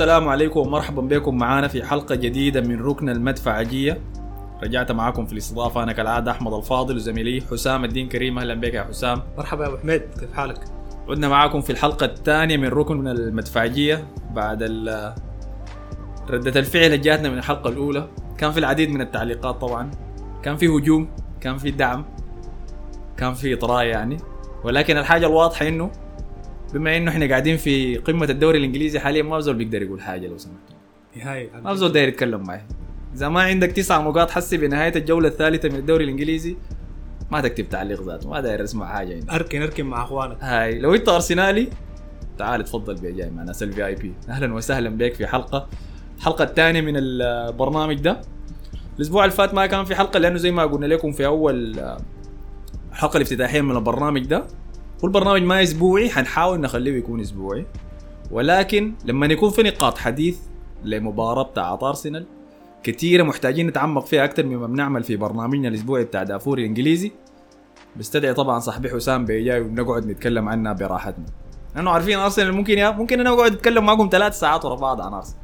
السلام عليكم ومرحبا بكم معانا في حلقة جديدة من ركن المدفعجية رجعت معاكم في الاستضافة. أنا كالعادة أحمد الفاضل وزميلي حسام الدين كريم. أهلا بك يا حسام. مرحبا يا أبو حميد. كيف حالك؟ عدنا معاكم في الحلقة الثانية من ركن من المدفعجية بعد ال- ردة الفعل اللي جاتنا من الحلقة الأولى. كان في العديد من التعليقات طبعا. كان في هجوم كان في دعم كان في إطراء يعني. ولكن الحاجة الواضحة إنه بما إنه إحنا قاعدين في قمة الدوري الإنجليزي حاليا ما بزول بيقدر يقول حاجة لو سمحت. نهاية ما بزول داير يتكلم معي. إذا ما عندك تسع نقاط حسي بنهاية الجولة الثالثة من الدوري الإنجليزي ما تكتب تعليق ذاته ما داير اسمع حاجة عندك. أركن أركن مع أخوانك. هاي لو انت أرسنالي تعال تفضل بي جاي مع ناس ال VIP. أهلا وسهلا بك في حلقة. الحلقة الثانية من البرنامج ده. الأسبوع اللي فات ما كان في حلقة لأنه زي ما قلنا لكم في أول آه، الحلقة الافتتاحية من البرنامج ده. والبرنامج ما أسبوعي حنحاول نخليه يكون أسبوعي. ولكن لما يكون في نقاط حديث لمباراة بتاعت أرسنال كثيره محتاجين نتعمق فيها أكثر مما بنعمل في برنامجنا الأسبوعي بتاع دافوري الإنجليزي. بستدعي طبعا صاحبي حسام بيجاي ونقعد نتكلم عنها براحتنا. لأنه عارفين أرسنال ممكن يا ممكن أنا اقعد اتكلم معكم ثلاث ساعات ورا بعض عن أرسنال.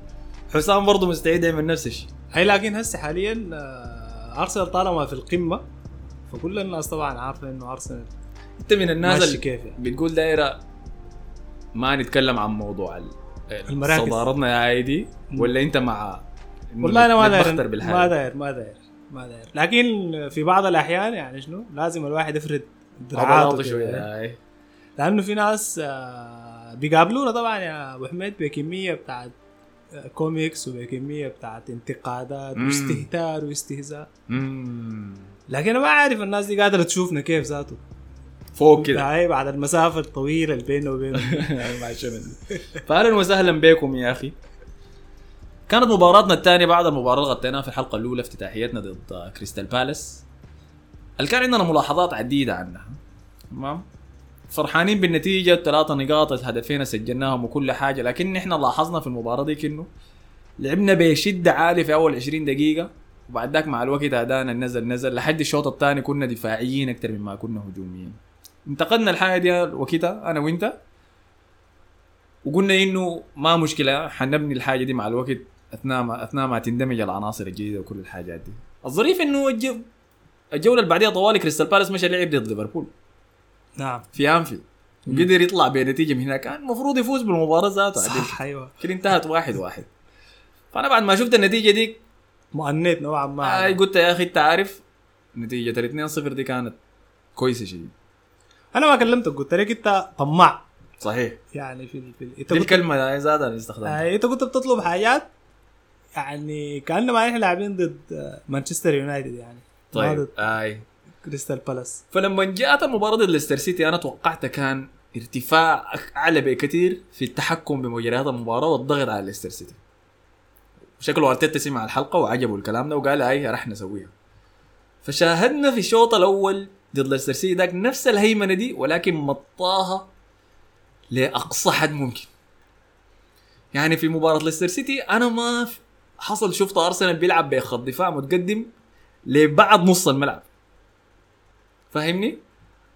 حسام برضه مستعد يعمل نفس الشيء. هي لكن هسه حاليا آه، أرسنال طالما في القمة فكل الناس طبعا عارفة إنه أرسنال انت من الناس اللي كيف يعني بتقول دايرة ما نتكلم عن موضوع ال- المراكز. صدارتنا يا ايدي ولا انت مع والله أنا ما داير؟ ما داير ما داير ما داير لكن في بعض الأحيان يعني شنو لازم الواحد يفرد دراعاته. شوية هاي. لأنه في ناس آه، بيقابلونا طبعا يا أبو حميد بكمية بتاعت آه، كوميكس وبكمية بتاعت انتقادات. واستهتار واستهزاء. لكن أنا ما عارف الناس دي قادرة تشوفنا كيف ذاته فوق كده. هاي بعد المسافة الطويلة اللي بيننا وبينهم مع الشمل فاهلا وسهلا بكم يا أخي. كانت مباراتنا الثانية بعد المباراة اللي غطيناها في الحلقة الأولى افتتاحيتنا ضد كريستال بالاس. اللي كان عندنا ملاحظات عديدة عنها؟ تمام. فرحانين بالنتيجة الثلاثه نقاط الهدفين سجلناهم وكل حاجة لكن إحنا لاحظنا في المباراة دي انه لعبنا بشدة عالية في أول 20 دقيقة وبعد ذاك مع الوقت أدانا نزل نزل. لحد الشوط الثاني كنا دفاعيين أكثر مما كنا هجوميين. انتقدنا الحاجة دي وقتها أنا وأنت. وقلنا إنه ما مشكلة حنبني الحاجة دي مع الوقت أثناء ما أثناء ما تندمج العناصر الجديدة وكل الحاجات دي. الظريف إنه الجو الجولة اللي بعديها طوالي كريستال بالاس مشى لعب ضد ليفربول. نعم. في أنفيلد. وقدر يطلع بنتيجة من هناك كان المفروض يفوز بالمباراة ذاتها صح أيوه. كده انتهت واحد واحد. فأنا بعد ما شفت النتيجة دي مؤنت نوعا ما. آه قلت يا أخي أنت عارف نتيجة ال 2-0 دي كانت كويسة شديد. أنا ما كلمتك قلت لك أنت طماع. صحيح. يعني في في أنت دي كنت الكلمة اللي زادها اللي استخدمتها آه، أنت كنت بتطلب حاجات يعني كأنما إحنا لاعبين ضد آه، مانشستر يونايتد يعني ما طيب ضد آي. كريستال بالاس فلما جاءت المباراة ضد ليستر سيتي أنا توقعت كان ارتفاع أعلى بكثير في التحكم بمجريات المباراة والضغط على ليستر سيتي. شكله ارتيتا سمع الحلقة وعجبه الكلام ده وقال آي رح نسويها. فشاهدنا في الشوط الأول ضد ليستر سيتي ذاك نفس الهيمنة دي ولكن مطاها لأقصى حد ممكن. يعني في مباراة ليستر سيتي أنا ما حصل شفت أرسنال بيلعب بخط دفاع متقدم لبعد نص الملعب. فاهمني؟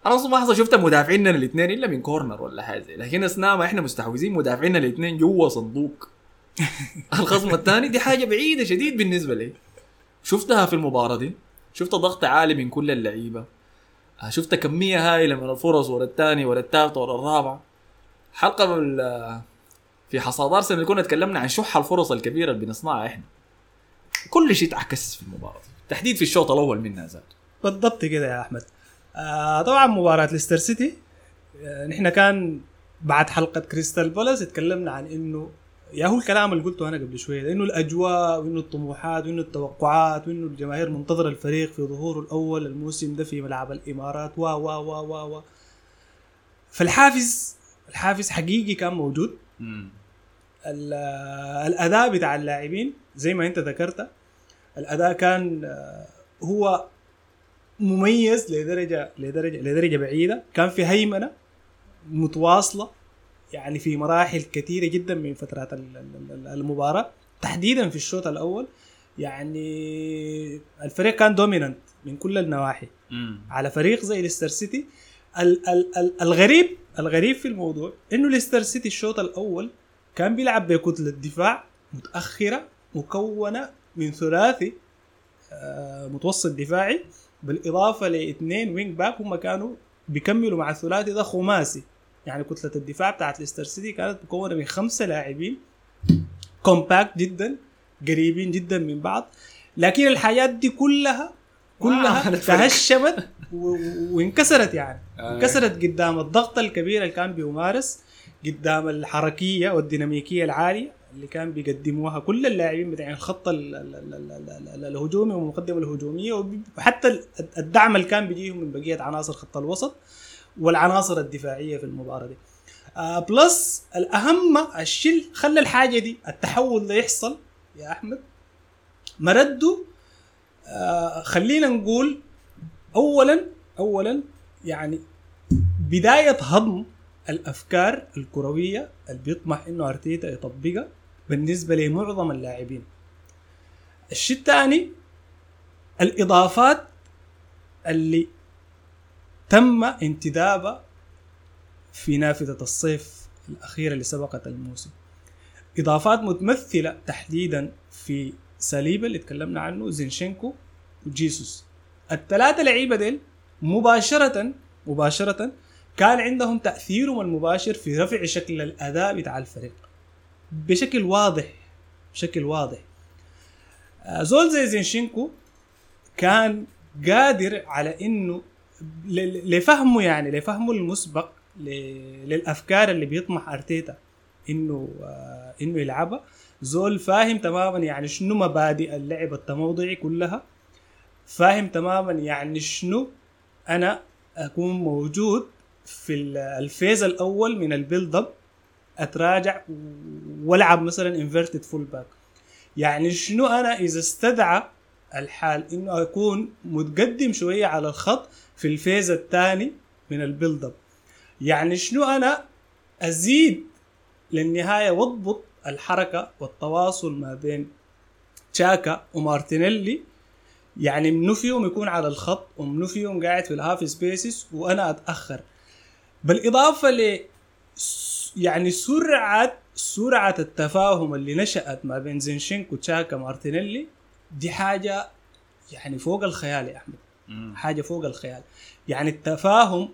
أنا أصلا ما حصل شفت مدافعيننا الاثنين إلا من corner ولا حاجة. لكن أثناء ما إحنا مستحوذين مدافعيننا الاثنين جوا صندوق الخصم الثاني دي حاجة بعيدة شديد بالنسبة لي شفتها في المباراة دي شفت ضغط عالي من كل اللعيبة شفت كمية هائله من الفرص ورا الثاني ورا الثالث ورا الرابع. حلقة في حصاد ارسنال كنا تكلمنا عن شح الفرص الكبيرة اللي بنصنعها إحنا. كل شيء تعكس في المباراة. دي. تحديد في الشوط الأول منها ذاته. بالضبط كده يا أحمد. آه طبعا مباراة ليستر سيتي. آه نحن كان بعد حلقة كريستال بالاس اتكلمنا عن إنه يا هو الكلام اللي قلته أنا قبل شوية إنه الأجواء وإنه الطموحات وإنه التوقعات وإنه الجماهير منتظرة الفريق في ظهوره الأول الموسم ده في ملعب الإمارات و و و و و فالحافز الحافز حقيقي كان موجود. ال- الأداء بتاع اللاعبين زي ما أنت ذكرت الأداء كان هو مميز لدرجة لدرجة لدرجة بعيدة. كان في هيمنة متواصلة. يعني في مراحل كثيرة جدا من فترات ال- ال- ال- المباراة. تحديدا في الشوط الأول يعني الفريق كان dominant من كل النواحي. على فريق زي ليستر سيتي. ال ال ال الغريب الغريب في الموضوع إنه ليستر سيتي الشوط الأول كان بيلعب بكتلة دفاع متأخرة مكونة من ثلاثي آه، متوسط دفاعي بالإضافة لإثنين wing back هم كانوا بيكملوا مع الثلاثي ده خماسي. يعني كتلة الدفاع بتاعت ليستر سيتي كانت مكونه من خمسة لاعبين compact جدا قريبين جدا من بعض لكن الحاجات دي كلها كلها فرق. تهشمت وانكسرت يعني آه. انكسرت قدام الضغط الكبير اللي كان بيمارس قدام الحركية والديناميكية العالية اللي كان بيقدموها كل اللاعبين بتاع الخط ال- ال- ال- ال- ال- ال- الهجومي والمقدمة الهجومية وحتى ال- الدعم اللي كان بيجيهم من بقية عناصر خط الوسط والعناصر الدفاعية في المباراة دي. آه بلس الأهم الشيء خلى الحاجة دي التحول ده يحصل يا أحمد. مرده آه خلينا نقول اولا اولا يعني بداية هضم الأفكار الكروية اللي بيطمح إنه أرتيتا يطبقها بالنسبة لمعظم اللاعبين. الشيء الثاني الإضافات اللي تم انتدابها في نافذة الصيف الأخيرة اللي سبقت الموسم. إضافات متمثلة تحديدا في ساليبا اللي تكلمنا عنه زينشينكو وجيسوس. الثلاثة لعيبة ديل مباشرة مباشرة كان عندهم تاثيرهم المباشر في رفع شكل الأداء بتاع الفريق. بشكل واضح بشكل واضح. آه، زول زي زينشينكو كان قادر على إنه لفهمه يعني لفهمه المسبق للأفكار اللي بيطمح أرتيتا إنه آه إنه يلعبها. زول فاهم تماما يعني شنو مبادئ اللعب التموضعي كلها فاهم تماما يعني شنو أنا أكون موجود في ال- ال phase الأول من ال build up أتراجع وألعب مثلا inverted full back يعني شنو أنا إذا استدعى الحال إنه أكون متقدم شوية على الخط في ال phase الثاني من ال build up يعني شنو أنا أزيد للنهاية وأضبط الحركة والتواصل ما بين تشاكا ومارتينيلي. يعني منو فيهم يكون على الخط ومنو فيهم قاعد في ال half spaces وأنا أتأخر. بالإضافة ل يعني سرعه سرعة التفاهم اللي نشأت ما بين زينشينكو تشاكا مارتينيلي دي حاجة يعني فوق الخيال يا أحمد. حاجة فوق الخيال. يعني التفاهم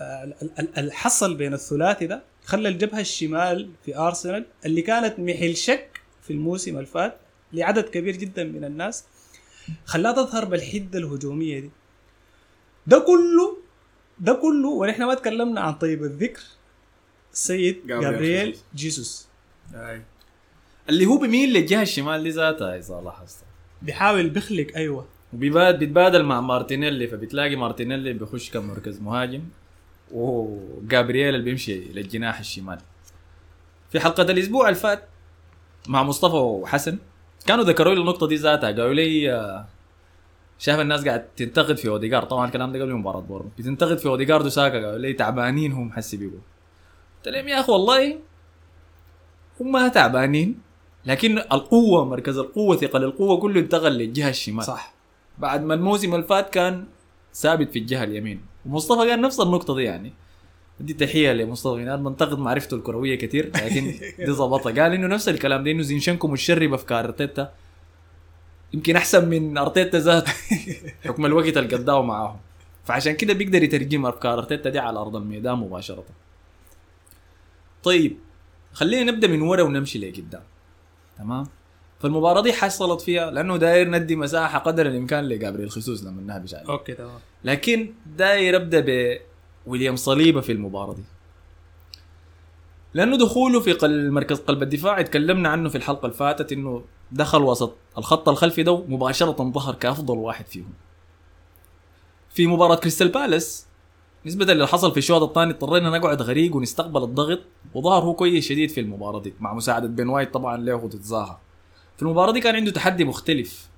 آه، ال- ال- اللي حصل بين الثلاثي ده خلى الجبهة الشمال في أرسنال اللي كانت محل شك في الموسم الفات لعدد كبير جدا من الناس خلاها تظهر بالحدة الهجومية دي. ده كله ده كله ونحن ما تكلمنا عن طيب الذكر السيد جابرييل جيسوس. أي. اللي هو بيميل للجهة الشمال دي ذاتها إذا لاحظت. بيحاول بيخلق أيوه. بيتبادل مع مارتينيلي فبتلاقي مارتينيلي بيخش كمركز مهاجم وجابرييل اللي بيمشي للجناح الشمال. في حلقة الأسبوع اللي فات مع مصطفى وحسن كانوا ذكروا لي النقطة دي ذاتها قالوا لي آه، شايف الناس قاعد تنتقد في اوديجار طبعا الكلام ده قبل مباراة بورن بتنتقد في أوديجارد وساكا قالوا لي تعبانين هم حسي بيقول قلت لهم يا أخي والله هم تعبانين لكن القوة مركز القوة ثقل القوة كله انتقل للجهة الشمال. صح. بعد ما الموسم اللي فات كان ثابت في الجهة اليمين. ومصطفى قال نفس النقطة دي يعني. دي تحية لمصطفى أنا بنتقد معرفته الكروية كثير لكن دي ظبطها. قال إنه نفس الكلام ده إنه زينشنكو مشرب أفكار أرتيتا. يمكن أحسن من أرتيتا ذاته حكم الوقت اللي معاهم. فعشان كده بيقدر يترجم أفكار أرتيتا دي على أرض الميدان مباشرة. طيب خلينا نبدأ من ورا ونمشي لقدام. تمام؟ فالمباراة دي حصلت فيها لأنه داير ندي مساحة قدر الإمكان لجابريل خصوص لما نهبش عليه okay تمام. لكن داير أبدأ بويليام صليبة في المباراة دي. لأنه دخوله في قل- مركز قلب الدفاع اتكلمنا عنه في الحلقة اللي فاتت إنه دخل وسط الخط الخلفي ده مباشره ظهر كأفضل واحد فيهم. في مباراة كريستال بالاس نسبة للي حصل في الشوط الثاني اضطرينا نقعد غريق ونستقبل الضغط وظهر هو كويس شديد في المباراة دي مع مساعدة بين وايت طبعا له وتتزاها في المباراة دي كان عنده تحدي مختلف.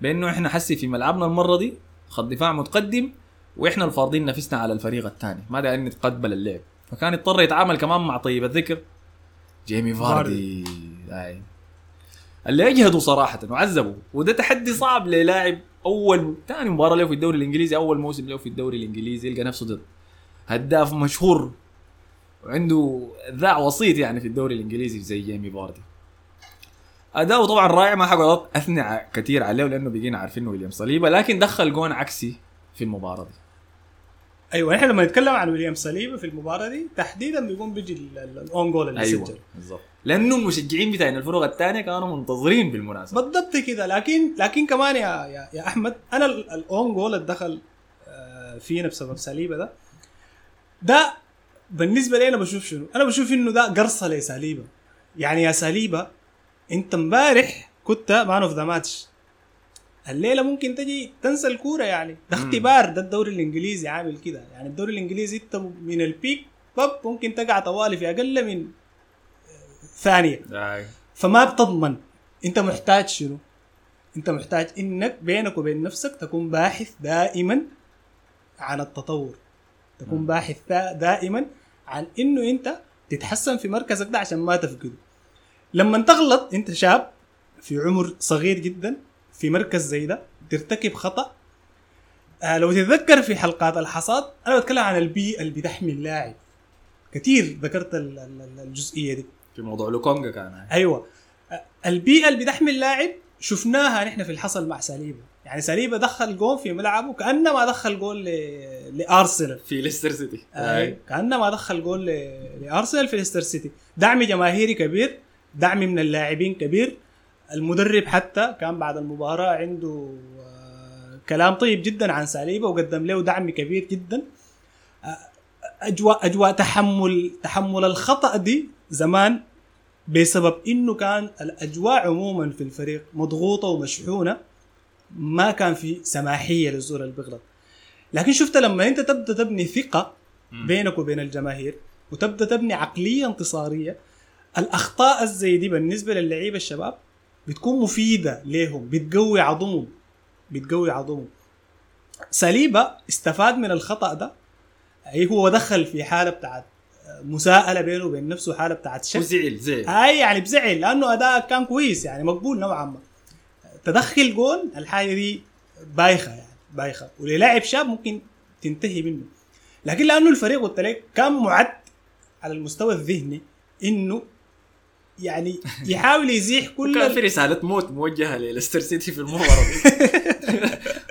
بأنه إحنا حسي في ملعبنا المرة دي خط دفاع متقدم وإحنا الفارضين نفسنا على الفريق الثاني. ما داعي نتقبل اللعب. فكان يضطر يتعامل كمان مع طيب الذكر. جيمي فاردي. أي. اللي اجهدوا صراحة وعذبوا وده تحدي صعب للاعب أول ثاني مباراة له في الدوري الإنجليزي أول موسم له في الدوري الإنجليزي يلقى نفسه ضد. هداف مشهور وعنده ذاع وسيط يعني في الدوري الإنجليزي زي جيمي فاردي. أداؤه طبعا رائع ما حقعد أثني كثير عليه لأنه بقينا عارفين ويليام صليبة لكن دخل جون عكسي في المباراة دي. أيوه إحنا لما نتكلم عن ويليام صليبة في المباراة دي تحديدا بيقوم بيجي ال- ال- الأون جول اللي أيوه سجل بالضبط. لأنه المشجعين بتاعين الفرق الثانية كانوا منتظرين بالمناسبة. بالضبط كده. لكن لكن كمان يا يا, يا أحمد أنا ال- ال own goal اللي دخل آه، فينا بسبب سليبه ده ده بالنسبة لي أنا بشوف شنو؟ أنا بشوف إنه ده قرصة لسليبه يعني يا سليبه انت امبارح كنت man of the match الليلة ممكن تجي تنسى الكورة يعني ده. اختبار ده الدوري الإنجليزي عامل كده يعني الدوري الإنجليزي انت من ال peak بب ممكن تقع طوالي في أقل من آه، ثانية أيوة. فما بتضمن انت محتاج شنو؟ انت محتاج انك بينك وبين نفسك تكون باحث دائما عن التطور تكون. باحث دا- دائما عن إنه انت تتحسن في مركزك ده عشان ما تفقده لما تغلط انت شاب في عمر صغير جدا في مركز زي ده ترتكب خطأ. آه لو تتذكر في حلقات الحصاد أنا بتكلم عن البيئه اللي بتحمي اللاعب. كثير ذكرت ال- ال- الجزئية دي. في موضوع لوكونجا كان. أيوه. البيئه اللي بتحمي اللاعب شفناها نحن في الحصل مع سليبه يعني سليبه دخل جول في ملعبه كانه ما دخل جول ل- لأرسنال. في ليستر سيتي. أي. كانه ما دخل جول ل- لأرسنال في ليستر سيتي. دعم جماهيري كبير. دعم من اللاعبين كبير. المدرب حتى كان بعد المباراة عنده آه، كلام طيب جدا عن سليبه وقدم له دعم كبير جدا. آه، أجواء أجواء تحمل تحمل الخطأ دي زمان بسبب إنه كان الأجواء عموما في الفريق مضغوطة ومشحونة ما كان في سماحية للزول اللي بيغلط لكن شفت لما أنت تبدأ تبني ثقة. بينك وبين الجماهير وتبدأ تبني عقلية انتصارية الأخطاء الزي دي بالنسبة للعيبة الشباب بتكون مفيدة ليهم بتقوي عضمهم بتقوي عضمهم سليبة استفاد من الخطأ ده أي هو دخل في حالة بتاعت مساءلة بينه وبين نفسه حالة بتاعت شك. وزعل زعل. هاي يعني بزعل لأنه أداء كان كويس يعني مقبول نوعا ما. تدخل جون الحاجة دي بايخة يعني بايخة. وللاعب شاب ممكن تنتهي منه. لكن لأنه الفريق قلت لك كان معد على المستوى الذهني إنه يعني يحاول يزيح كل كان في رسالة موت موجهة لليستر سيتي في المباراة دي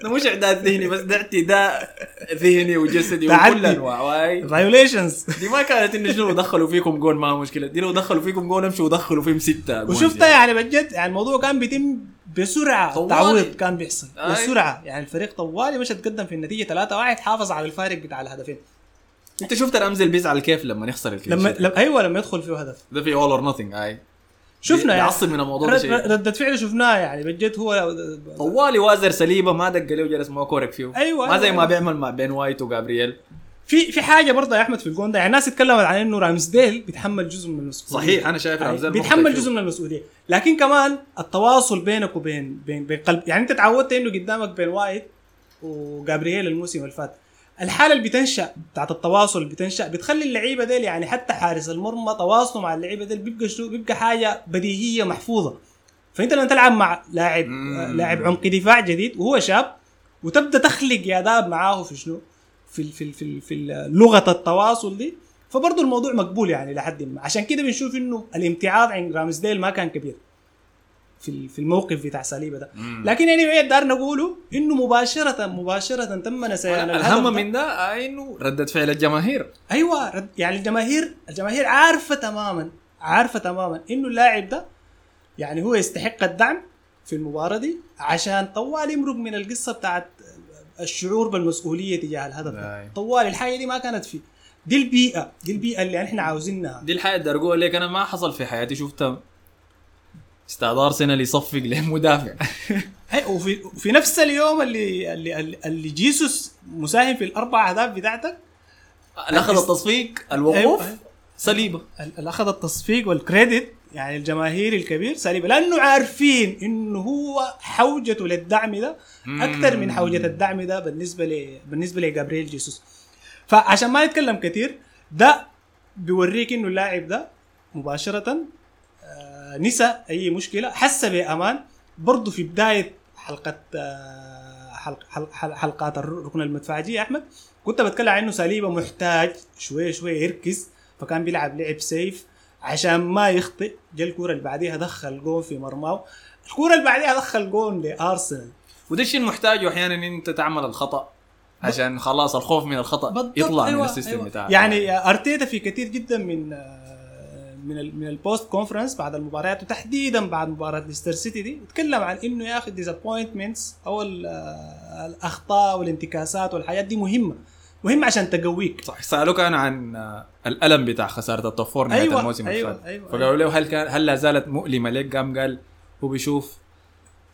ده مش اعداد ذهني بس ده اعتداء ذهني وجسدي. وكل أنواع واي فايوليشنز دي ما كانت إنه شنو دخلوا فيكم جول ما مشكلة دي لو دخلوا فيكم جول امشوا ودخلوا فيهم جوان وشفتها زيادة. يعني بجد يعني الموضوع كان بيتم بسرعة. تعويض كان بيحصل. بسرعة يعني الفريق طوالي مش تقدم في النتيجة 3 1 حافظ على الفارق بتاع الهدفين انت شفت رامسديل بيزعل كيف لما يخسر ال clean لما. لما أيوه لما يدخل فيه هدف ده في all or nothing اي شفنا يعني. بيعصب من الموضوع ده شيء. ردة فعل شفناها يعني بجد هو طوالي وازر سليبة ما دق له وجلس ما كورك فيه. أيوة، ما زي أيوة. ما بيعمل مع بين وايت وجابرييل في في حاجة برضه يا أحمد في الجون ده يعني الناس اتكلمت عن إنه رامسديل بيتحمل جزء من المسؤولية. صحيح أنا شايف يعني رامسديل بيتحمل جزء من المسؤولية. لكن كمان التواصل بينك وبين بين بين قلب يعني أنت تعودت إنه قدامك بين وايت وجابرييل الموسم اللي فات. الحالة اللي بتنشأ بتاعت التواصل اللي بتنشأ بتخلي اللعيبة ديل يعني حتى حارس المرمى تواصله مع اللعيبة ديل بيبقى شنو؟ بيبقى حاجة بديهية محفوظة. فأنت لما تلعب مع لاعب لاعب عمق دفاع جديد وهو شاب وتبدأ تخلق ياداب معاه في شنو؟ في ال- في ال- في ال- في لغة التواصل دي فبرضه الموضوع مقبول يعني لحد ما. عشان كده بنشوف إنه الامتعاض عند رامسديل ما كان كبير. في في الموقف بتاع سليبه ده. مم. لكن يعني anyway دار نقوله؟ إنه مباشره مباشرة تم نسيان ده. من ده إنه رده فعل الجماهير. أيوه رد- يعني الجماهير الجماهير عارفة تماما عارفة تماما إنه اللاعب ده يعني هو يستحق الدعم في المباراة دي عشان طوال يمرق من القصة بتاعت الشعور بالمسؤولية تجاه الهدف ده. طوال الحاجة دي ما كانت فيه. دي البيئه دي البيئة اللي إحنا عاوزينها. دي الحاجة اللي أقول لك أنا ما حصل في حياتي شفتها أستاذ ارسنال يصفق لمدافع وفي في نفس اليوم اللي اللي اللي, جيسوس مساهم في الأربع أهداف بتاعتك. أخذ التصفيق الوقوف أيوة. صليبه اللي أخذ التصفيق والكريدت يعني الجماهيري الكبير سليبة. لأنه عارفين إنه هو حوجته للدعم ده أكثر من حوجة الدعم ده بالنسبة ل بالنسبة لجابرييل جيسوس. فعشان ما نتكلم كثير ده بيوريك إنه اللاعب ده مباشرة نسى أي مشكلة. حس بامان برضه في بداية حلقة آه، حلق حلق حلق حلقات الركن المدفعجيه يا أحمد كنت بتكلم عن إنه سليبة محتاج شوية شوية يركز فكان بيلعب لعب safe عشان ما يخطئ. جا الكورة اللي بعديها دخل جون في مرماه الكورة اللي بعديها دخل جون لأرسنال. وده الشيء المحتاجه أحيانا إن أنت تعمل الخطأ عشان خلاص الخوف من الخطأ يطلع أيوة، من ال system أيوة. بتاعك. يعني أرتيتا في كثير جدا من آه، من من ال press conference بعد المباريات وتحديدا بعد مباراة ليستر سيتي دي تكلم عن إنه يا أخي ال disappointments أو آه، الأخطاء والانتكاسات والحاجات دي مهمة. مهمه عشان تقويك. صح سألوك أنا عن آه، الألم بتاع خسارة ال top four نهاية أيوة، الموسم أيوة، أيوة، فقالوا له هل كان هل لا زالت مؤلمة لك قام قال هو بيشوف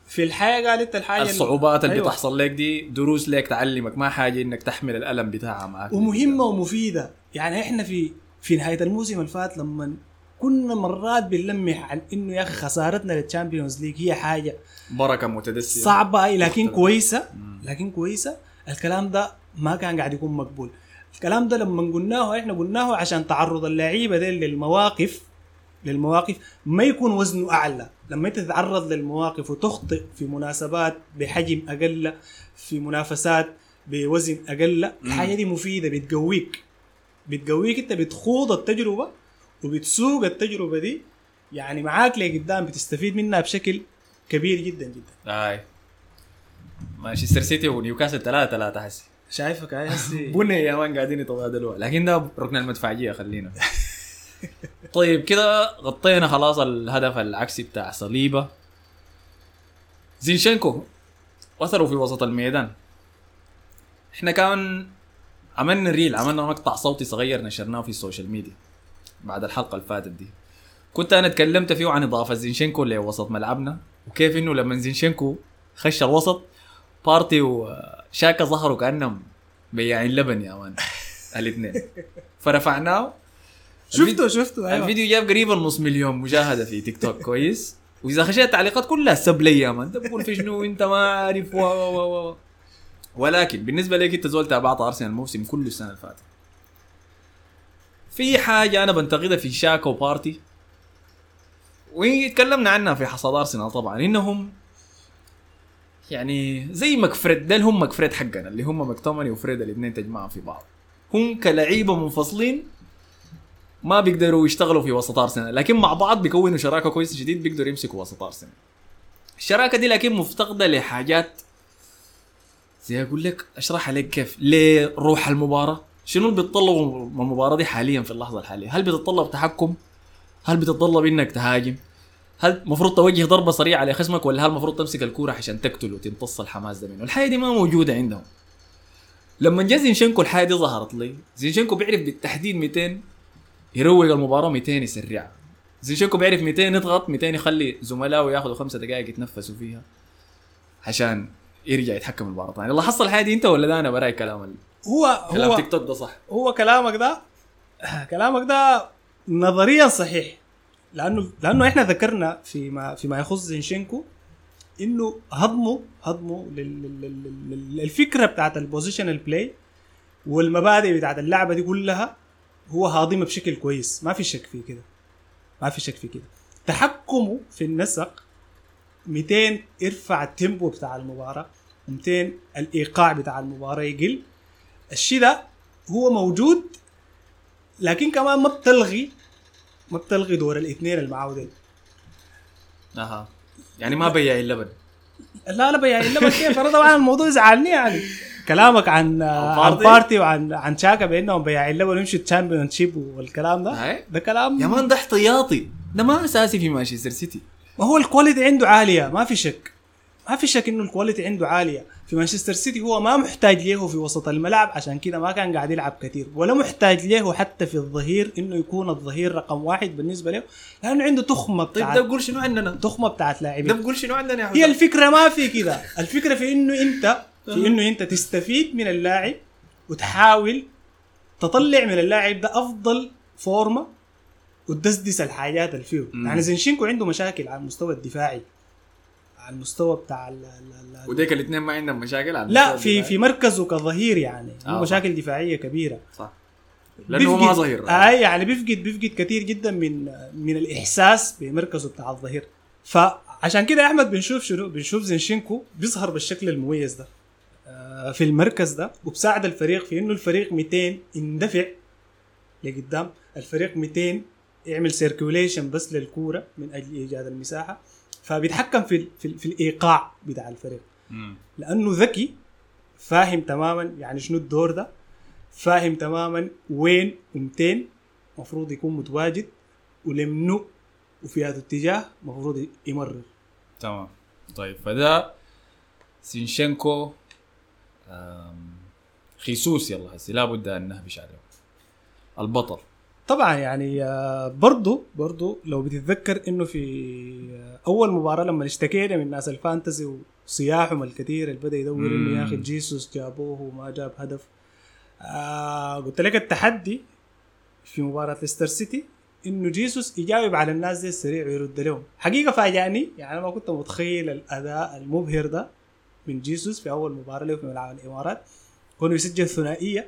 في الحياة قال انت الحاجة الصعوبات اللي أيوة. بتحصل لك دي دروس لك تعلمك. ما حاجة إنك تحمل الألم بتاعها معك. ومهمة ومفيدة. يعني إحنا في في نهاية الموسم اللي فات لما كنا مرات بنلمح عن إنه يا أخي خسارتنا لل Champions League هي حاجة بركة متدسيه صعبة أي لكن مختلف. كويسة. لكن كويسة. الكلام ده ما كان قاعد يكون مقبول. الكلام ده لما قلناه إحنا قلناه عشان تعرض اللعيبة دي للمواقف للمواقف ما يكون وزنه أعلى. لما أنت تتعرض للمواقف وتخطئ في مناسبات بحجم أقل في منافسات بوزن أقل الحاجة دي مفيدة بتقويك. بتقويك أنت بتخوض التجربة وبتسوق التجربة دي يعني معاك لقدام بتستفيد منها بشكل كبير جدا جدا. هاي. مانشستر سيتي ونيوكاسل ثلاثة ثلاثة حسي شايفك هاي هسي بني يا man قاعدين يتبادلوا لكن ده ركن المدفعية خلينا. طيب كده غطينا خلاص الهدف العكسي بتاع صليبة. زينشينكو وصلوا في وسط الميدان. إحنا كان عملنا reel عملنا مقطع صوتي صغير نشرناه في ال social media. بعد الحلقة اللي فاتت دي. كنت أنا اتكلمت فيه عن إضافة زينشينكو لوسط ملعبنا وكيف إنه لما زينشينكو خش الوسط بارتي وشاكا ظهروا كأنهم بياعين لبن يا man الاثنين. فرفعناه. شفته شفته أيوه. الفيديو جاب قريبا نص مليون مشاهده في تيك توك كويس؟ وإذا خشيت التعليقات كلها سب لي يا man. انت بقول في شنو؟ أنت ما عارف و و و و ولكن بالنسبة لك أنت زول تابعت أرسنال الموسم كله السنة اللي فاتت. في حاجة أنا بنتقدها في شاكا وبارتي وتكلمنا عنها في حصاد أرسنال طبعا إنهم يعني زي مكفريد ديل هم مكفريد حقنا اللي هم مكتومني وفريد الاثنين تجمعهم في بعض. هم كلعيبه منفصلين ما بيقدروا يشتغلوا في وسط أرسنال لكن مع بعض بيكونوا شراكة كويسة شديد بيقدروا يمسكوا وسط أرسنال. الشراكة دي لكن مفتقدة لحاجات زي أقول لك اشرح عليك كيف ليه روح المباراة. شنو اللي بيتطلبوا من المباراة دي حاليا في اللحظة الحالية؟ هل بتتطلب تحكم؟ هل بتتطلب إنك تهاجم؟ هل المفروض توجه ضربة سريعة لخصمك ولا هل المفروض تمسك الكورة عشان تقتله وتمتص الحماس ده منه؟ الحاجة دي ما موجودة عندهم. لما جا زينشينكو الحاجة دي ظهرت لي. زينشينكو بيعرف بالتحديد 200 يروق المباراة 200 يسرعها زينشينكو بيعرف 200 يضغط 200 يخلي زملائه ياخذوا خمسة دقائق يتنفسوا فيها عشان يرجع يتحكم المباراة. ثاني لاحظت الحاجة دي انت ولا ده؟ أنا براي كلام هو كلام هو تيك توك ده صح. هو كلامك ده كلامك ده نظريا صحيح. لأنه لأنه إحنا ذكرنا فيما فيما يخص زينشينكو إنه هضمه هضمه لل- لل- لل- لل- للفكره بتاعت ال positional play والمبادئ بتاعت اللعبة دي كلها هو هاضمها بشكل كويس. ما في شك في كده. ما في شك في كده. تحكمه في النسق 200 يرفع ال tempo بتاع المباراة 200 الإيقاع بتاع المباراة يقل. الشيء ده هو موجود لكن كمان ما بتلغي ما بتلغي دور الاثنين اللي معاه أها. يعني ما بيع اللبن لا لا يعني لما كيف؟ أنا طبعا الموضوع زعلني يعني. كلامك عن عن بارتي؟ وعن عن شاكا بأنهم بياعين اللبن ويمشوا ال Championship والكلام ده. ده كلام يا man ده احتياطي. ده ما أساسي في مانشستر سيتي. ما هو ال quality عنده عالية. ما في شك. ما في شك إنه ال quality عنده عالية. في مانشستر سيتي هو ما محتاج له في وسط الملعب عشان كده ما كان قاعد يلعب كثير ولا محتاج له حتى في الظهير إنه يكون الظهير رقم واحد بالنسبة له لأنه عنده تخمة طيب بتاعت ده بقول شنو عندنا؟ تخمة بتاعت ده لاعبين بقول شنو عندنا يا هي الفكرة ما في كده الفكرة في إنه أنت في إنه أنت تستفيد من اللاعب وتحاول تطلع من اللاعب ده أفضل فورمة وتدسدس الحاجات اللي فيه. يعني زينشينكو عنده مشاكل على المستوى الدفاعي. على المستوى بتاع ال ال وديك الاثنين ما عندهم مشاكل على لا في الدفاعي. في مركزه كظهير يعني آه،. مشاكل دفاعية كبيرة. صح. لأنه هو ما ظهير. أي يعني بيفقد بيفقد كثير جدا من من الإحساس بمركزه بتاع الظهير. فعشان كده يا أحمد بنشوف شنو بنشوف زينشينكو بيظهر بالشكل المميز ده آه، في المركز ده وبساعد الفريق في إنه الفريق 200 يندفع لقدام. الفريق 200 يعمل سيركيوليشن بس للكورة من أجل إيجاد المساحة. فبيتحكم في في, في الإيقاع بتاع الفريق. لأنه ذكي فاهم تماما يعني شنو الدور ده فاهم تماما وين ومتين مفروض يكون متواجد ولمنو وفي هذا الاتجاه مفروض يمرر. تمام. طيب فده سينشينكو خيسوس يلا هسي لابد أن نهبش عليه. البطل. طبعا يعني آه، برضو برضو لو بتتذكر إنه في آه، أول مباراة لما اشتكينا من ناس الفانتزي وصياحهم الكثير اللي بدأ يدور إنه يا أخي. جيسوس جابوه وما جاب هدف. آه قلت لك التحدي في مباراة ليستر سيتي إنه جيسوس يجاوب على الناس دي السريع ويرد لهم. حقيقة فاجأني يعني أنا ما كنت متخيل الأداء المبهر ده من جيسوس في أول مباراة له في ملعب الإمارات. كونه يسجل ثنائية.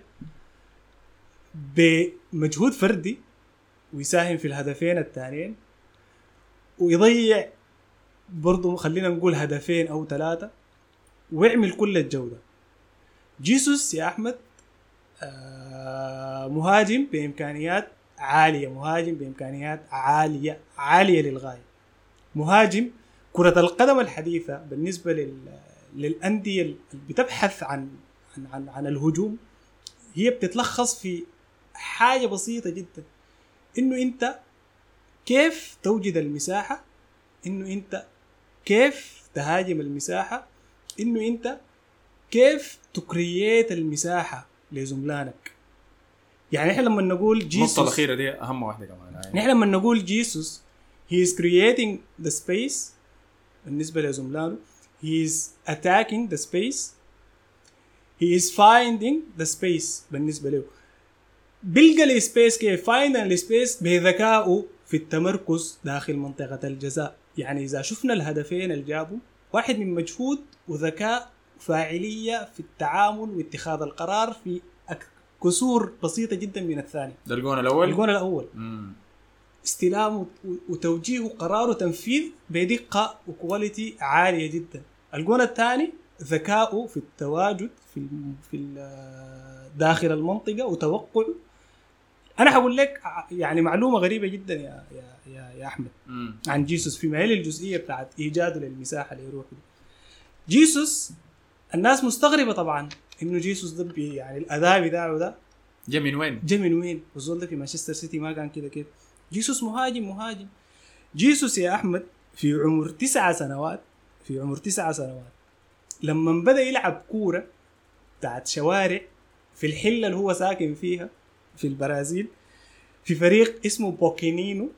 بمجهود فردي ويساهم في الهدفين الثانيين ويضيع برضو خلينا نقول هدفين أو ثلاثة ويعمل كل الجودة. جيسوس يا أحمد آه مهاجم بإمكانيات عالية مهاجم بإمكانيات عالية عالية للغاية. مهاجم كرة القدم الحديثة بالنسبة لل للأندية اللي بتبحث عن عن عن, عن الهجوم هي بتتلخص في حاجة بسيطة جدا. إنه أنت كيف توجد المساحة؟ إنه أنت كيف تهاجم المساحة؟ إنه أنت كيف create المساحة لزملانك يعني إحنا لما نقول النقطة جيسوس الأخيرة دي أهم واحدة كمان. يعني. نحن لما نقول جيسوس he is creating the space بالنسبة لزملانه he is attacking the space. He is finding the space بالنسبة له. بيلقى ال space كيف؟ find ال space بذكائه في التمركز داخل منطقة الجزاء. يعني إذا شفنا الهدفين اللي جابوا واحد من مجهود وذكاء وفاعلية في التعامل واتخاذ القرار في كسور بسيطة جدا من الثاني. ده الجون الأول؟ الجون الأول. مم. استلام وت- وتوجيه وقرار وتنفيذ بدقة وكواليتي عالية جدا. الجون الثاني ذكائه في التواجد في في داخل المنطقة وتوقعه أنا حقول لك يعني معلومة غريبة جدا يا يا يا, يا أحمد مم. عن جيسوس فيما يلي الجزئيه بتاعت إيجاده للمساحة اللي يروح. جيسوس الناس مستغربة طبعا إنه جيسوس ده يعني الاداء بتاعه ده جا من وين؟ جا من وين؟ والزول ده في مانشستر سيتي ما كان كده كيف؟ جيسوس مهاجم مهاجم جيسوس يا أحمد في عمر تسعة سنوات في عمر تسعة سنوات لما بدأ يلعب كورة بتاعت شوارع في الحلة اللي هو ساكن فيها في البرازيل في فريق اسمه بوكينينو.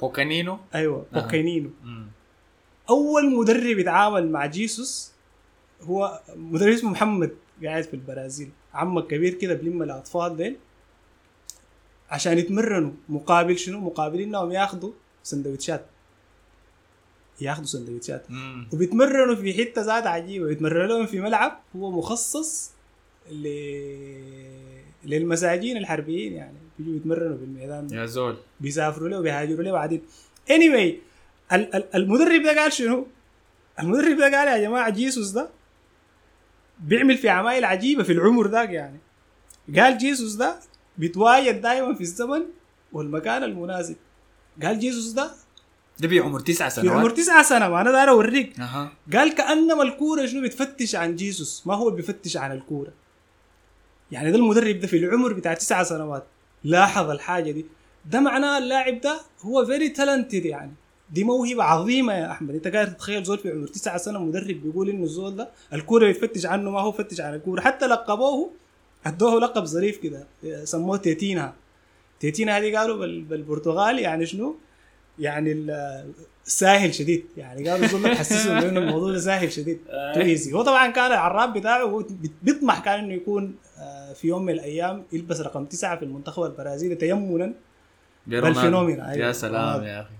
بوكانينو أيوه أها. بوكينينو. مم. أول مدرب يتعامل مع جيسوس هو مدرب اسمه محمد قاعد في البرازيل. عمك كبير كده بلم الأطفال ديل عشان يتمرنوا. مقابل شنو؟ مقابل إنهم ياخذوا سندوتشات. ياخذوا سندوتشات. وبيتمرنوا في حتة ذات عجيبة. بيتمرنوا لهم في ملعب هو مخصص ل... للمساجين الحربيين يعني. بيجوا يتمرنوا بالميدان. ده. يا زول. بيسافروا له وبيهاجروا له بعدين. اني anyway, ال- ال- المدرب ده قال شنو؟ المدرب ده قال يا جماعة جيسوس ده بيعمل في عمايل عجيبة في العمر ذاك يعني. قال جيسوس ده بيتواجد دائما في الزمن والمكان المناسب. قال جيسوس ده ده بعمر تسعة في سنوات. عمر تسعة سنة ما أنا داير أوريك. أها. قال كأنما الكورة شنو؟ بتفتش عن جيسوس ما هو اللي بيفتش عن الكورة. يعني ده المدرب ده في العمر بتاع تسعة سنوات لاحظ الحاجة دي. ده معناه اللاعب ده هو very talented يعني. دي موهبة عظيمة يا أحمد. أنت قاعد تتخيل زول في عمر تسعة سنة مدرب بيقول إنه الزول ده الكورة بيتفتش عنه ما هو فتش عن الكورة. حتى لقبوه أدوه لقب ظريف كده سموه تيتينا. تيتينا هذه قالوا بال- بالبرتغال يعني شنو؟ يعني ساهل شديد. يعني قالوا الزول ده حسسوا إنه الموضوع ده ساهل شديد. too easy هو طبعا كان العراب بتاعه بيطمح كان إنه يكون آه، في يوم من الأيام يلبس رقم تسعة في المنتخب البرازيلي تيمنا. بالفينومينا، أيوة. يا سلام آه. يا أخي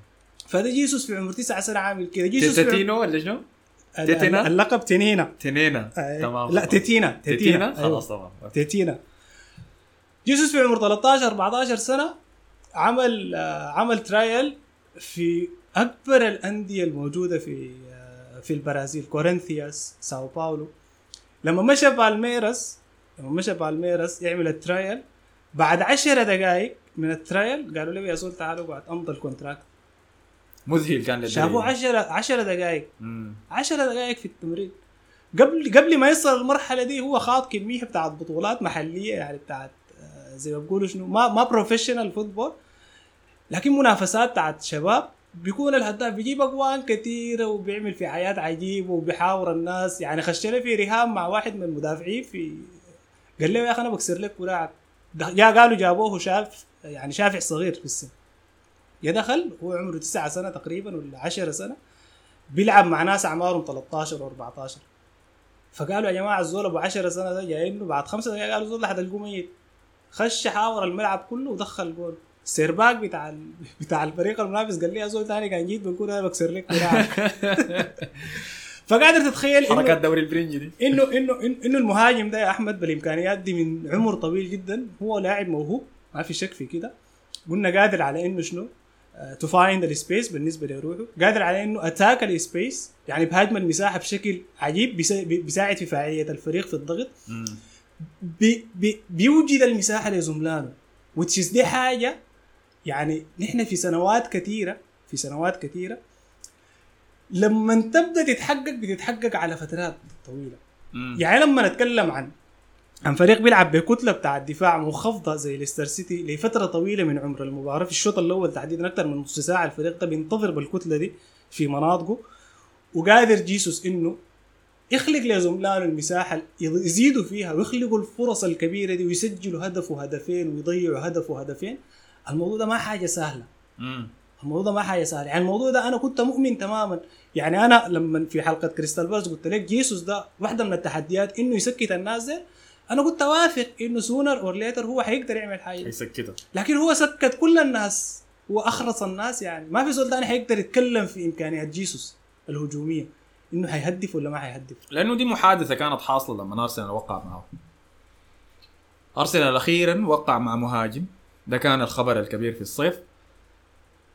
فده جيسوس في عمر تسعة سنة عامل كده جيسوس تيتينو ولا شنو؟ تيتينا؟ اللقب تنينا تنينة آه، تمام لا. تيتينا تيتينا أيوة. خلاص تمام تيتينا جيسوس في عمر 13 14 سنة عمل آه، عمل trial في أكبر الأندية الموجودة في آه، في البرازيل كورنثياس ساو باولو لما مشى بالميراس لما مشى بالميراس يعمل ال trial بعد 10 دقائق من ال trial قالوا له يا زول تعال اقعد أمضى ال contract مذهل كان للدليل. شافوه 10 10 دقائق مم. 10 دقائق في التمرين. قبل قبل ما يصل المرحلة دي هو خاض كمية بتاعت بطولات محلية يعني بتاعت آه، زي ما بيقولوا شنو ما ما professional football لكن منافسات بتاعت شباب. بيكون الهداف بيجيب اجوان كثيره وبيعمل في حياة عجيبة وبيحاور الناس. يعني خشنا في رهان مع واحد من المدافعين في قال له يا أخي أنا بكسر لك ولاعك جا قالوا جابوه شاف يعني شافع صغير في السن. يا دخل هو عمره تسعة سنة تقريبا ولا 10 سنة بيلعب مع ناس أعمارهم 13 و 14 فقالوا يا جماعة الزول أبو 10 سنة ده جاي انه بعد خمسة دقائق قالوا الزول حتلقوه ميت. خش حاور الملعب كله ودخل جول. ال centre-back بتاع ال... بتاع الفريق المنافس قال لي يا زول ثاني كان جيت بنكون أنا بكسر لك فقادر تتخيل حركات دوري البرنجي دي. إنه إنه إنه المهاجم ده يا أحمد بالإمكانيات دي من عمر طويل جدا هو لاعب موهوب ما في شك في كده. قلنا قادر على إنه شنو؟ to find ال space بالنسبة لروحه. قادر على إنه attack ال space يعني بهاجم المساحة بشكل عجيب بيسا- بي- بيساعد في فاعلية الفريق في الضغط. بي بي بيوجد المساحة لزملانه وتشيز دي حاجة يعني نحن في سنوات كثيرة في سنوات كثيرة لما تبدا تتحقق بتتحقق على فترات طويلة. مم. يعني لما نتكلم عن عن فريق بيلعب بكتلة بتاع الدفاع منخفضه زي ليستر سيتي لفترة طويلة من عمر المباراه في الشوط الأول تحديدا أكثر من نص ساعة الفريق ده بينتظر بالكتلة دي في مناطقه. وقادر جيسوس إنه يخلق لزملائه المساحة يزيدوا فيها ويخلقوا الفرص الكبيرة دي ويسجلوا هدف وهدفين ويضيعوا هدف وهدفين. الموضوع ده ما حاجة سهلة. مم. الموضوع ده ما حاجة سهله يعني الموضوع ده أنا كنت مؤمن تماما. يعني أنا لما في حلقة كريستال بالاس قلت لك جيسوس ده واحدة من التحديات إنه يسكت الناس ده أنا كنت واثق إنه sooner or later هو حيقدر يعمل حاجة. يسكتها لكن هو سكت كل الناس. واخرس الناس يعني. ما في زول ثاني حيقدر يتكلم في إمكانيات جيسوس الهجومية. إنه حيهدف ولا ما حيهدف؟ لأنه دي محادثة كانت حاصلة لما أرسنال وقع معه. أرسنال أخيرا وقع مع مهاجم. ده كان الخبر الكبير في الصيف.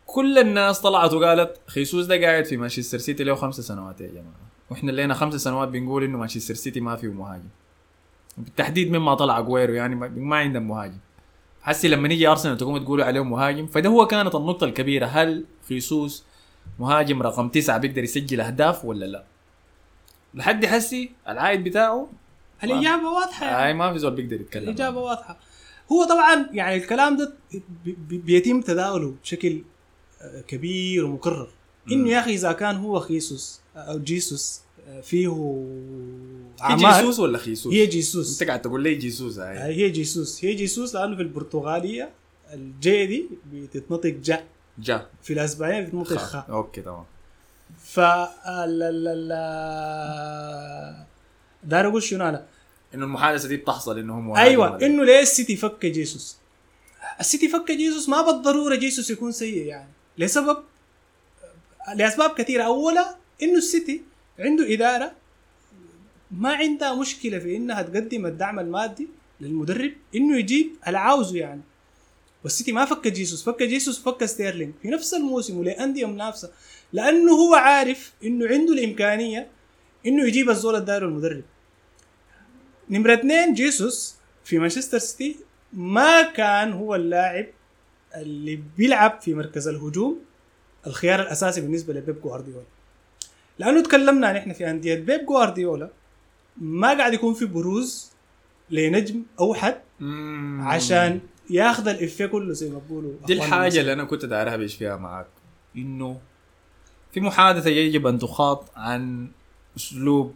كل الناس طلعت وقالت خيسوس ده قاعد في مانشستر سيتي له خمس سنوات يا جماعة. وإحنا لنا خمس سنوات بنقول إنه مانشستر سيتي ما فيه مهاجم. بالتحديد مما طلع جويرو يعني ما عندهم مهاجم. حسي لما نيجي أرسنال تقوموا تقولوا عليه مهاجم فده هو كانت النقطة الكبيرة. هل خيسوس مهاجم رقم تسعة بيقدر يسجل أهداف ولا لا؟ لحد حسي العائد بتاعه الإجابة واضحة. يعني. هاي ما في زول بيقدر يتكلم. الإجابة واضحة. هو طبعا يعني الكلام ده بي- بي- بيتم تداوله بشكل آه، كبير ومكرر. إنه يا أخي إذا كان هو خيسوس أو جيسوس آه، فيه هي اعمال جيسوس ولا خيسوس؟ هي جيسوس. أنت قاعد تقول لي جيسوس هاي. آه، هي جيسوس. هي جيسوس لأنه في البرتغالية ال J دي بتتنطق جا. جا. في الأسبانية بتتنطق خا okay تمام. ف لا داير أقول شنو أنا؟ إنه المحادثة دي بتحصل إنه مهاجم أيوه إنه ليه السيتي فك جيسوس؟ السيتي فك جيسوس ما بالضرورة جيسوس يكون سيء يعني. لسبب لأسباب كثيرة. اولا إنه السيتي عنده إدارة ما عندها مشكلة في إنها تقدم الدعم المادي للمدرب إنه يجيب اللي عاوزه يعني. والسيتي ما فك جيسوس فك جيسوس فك ستيرلينج في نفس الموسم ولأندية منافسة لأنه هو عارف إنه عنده الإمكانية إنه يجيب الزول الداير المدرب نمرة اثنين جيسوس في مانشستر سيتي ما كان هو اللاعب اللي بيلعب في مركز الهجوم الخيار الأساسي بالنسبة لبيب جوارديولا لأنه تكلمنا نحن في أندية بيب جوارديولا ما قاعد يكون في بروز لنجم أوحد. عشان ياخذ الإفيه كله زي ما بيقولوا دي الحاجة. اللي أنا كنت داير اهبش فيها معاك إنه في محادثة يجب أن تخاط عن أسلوب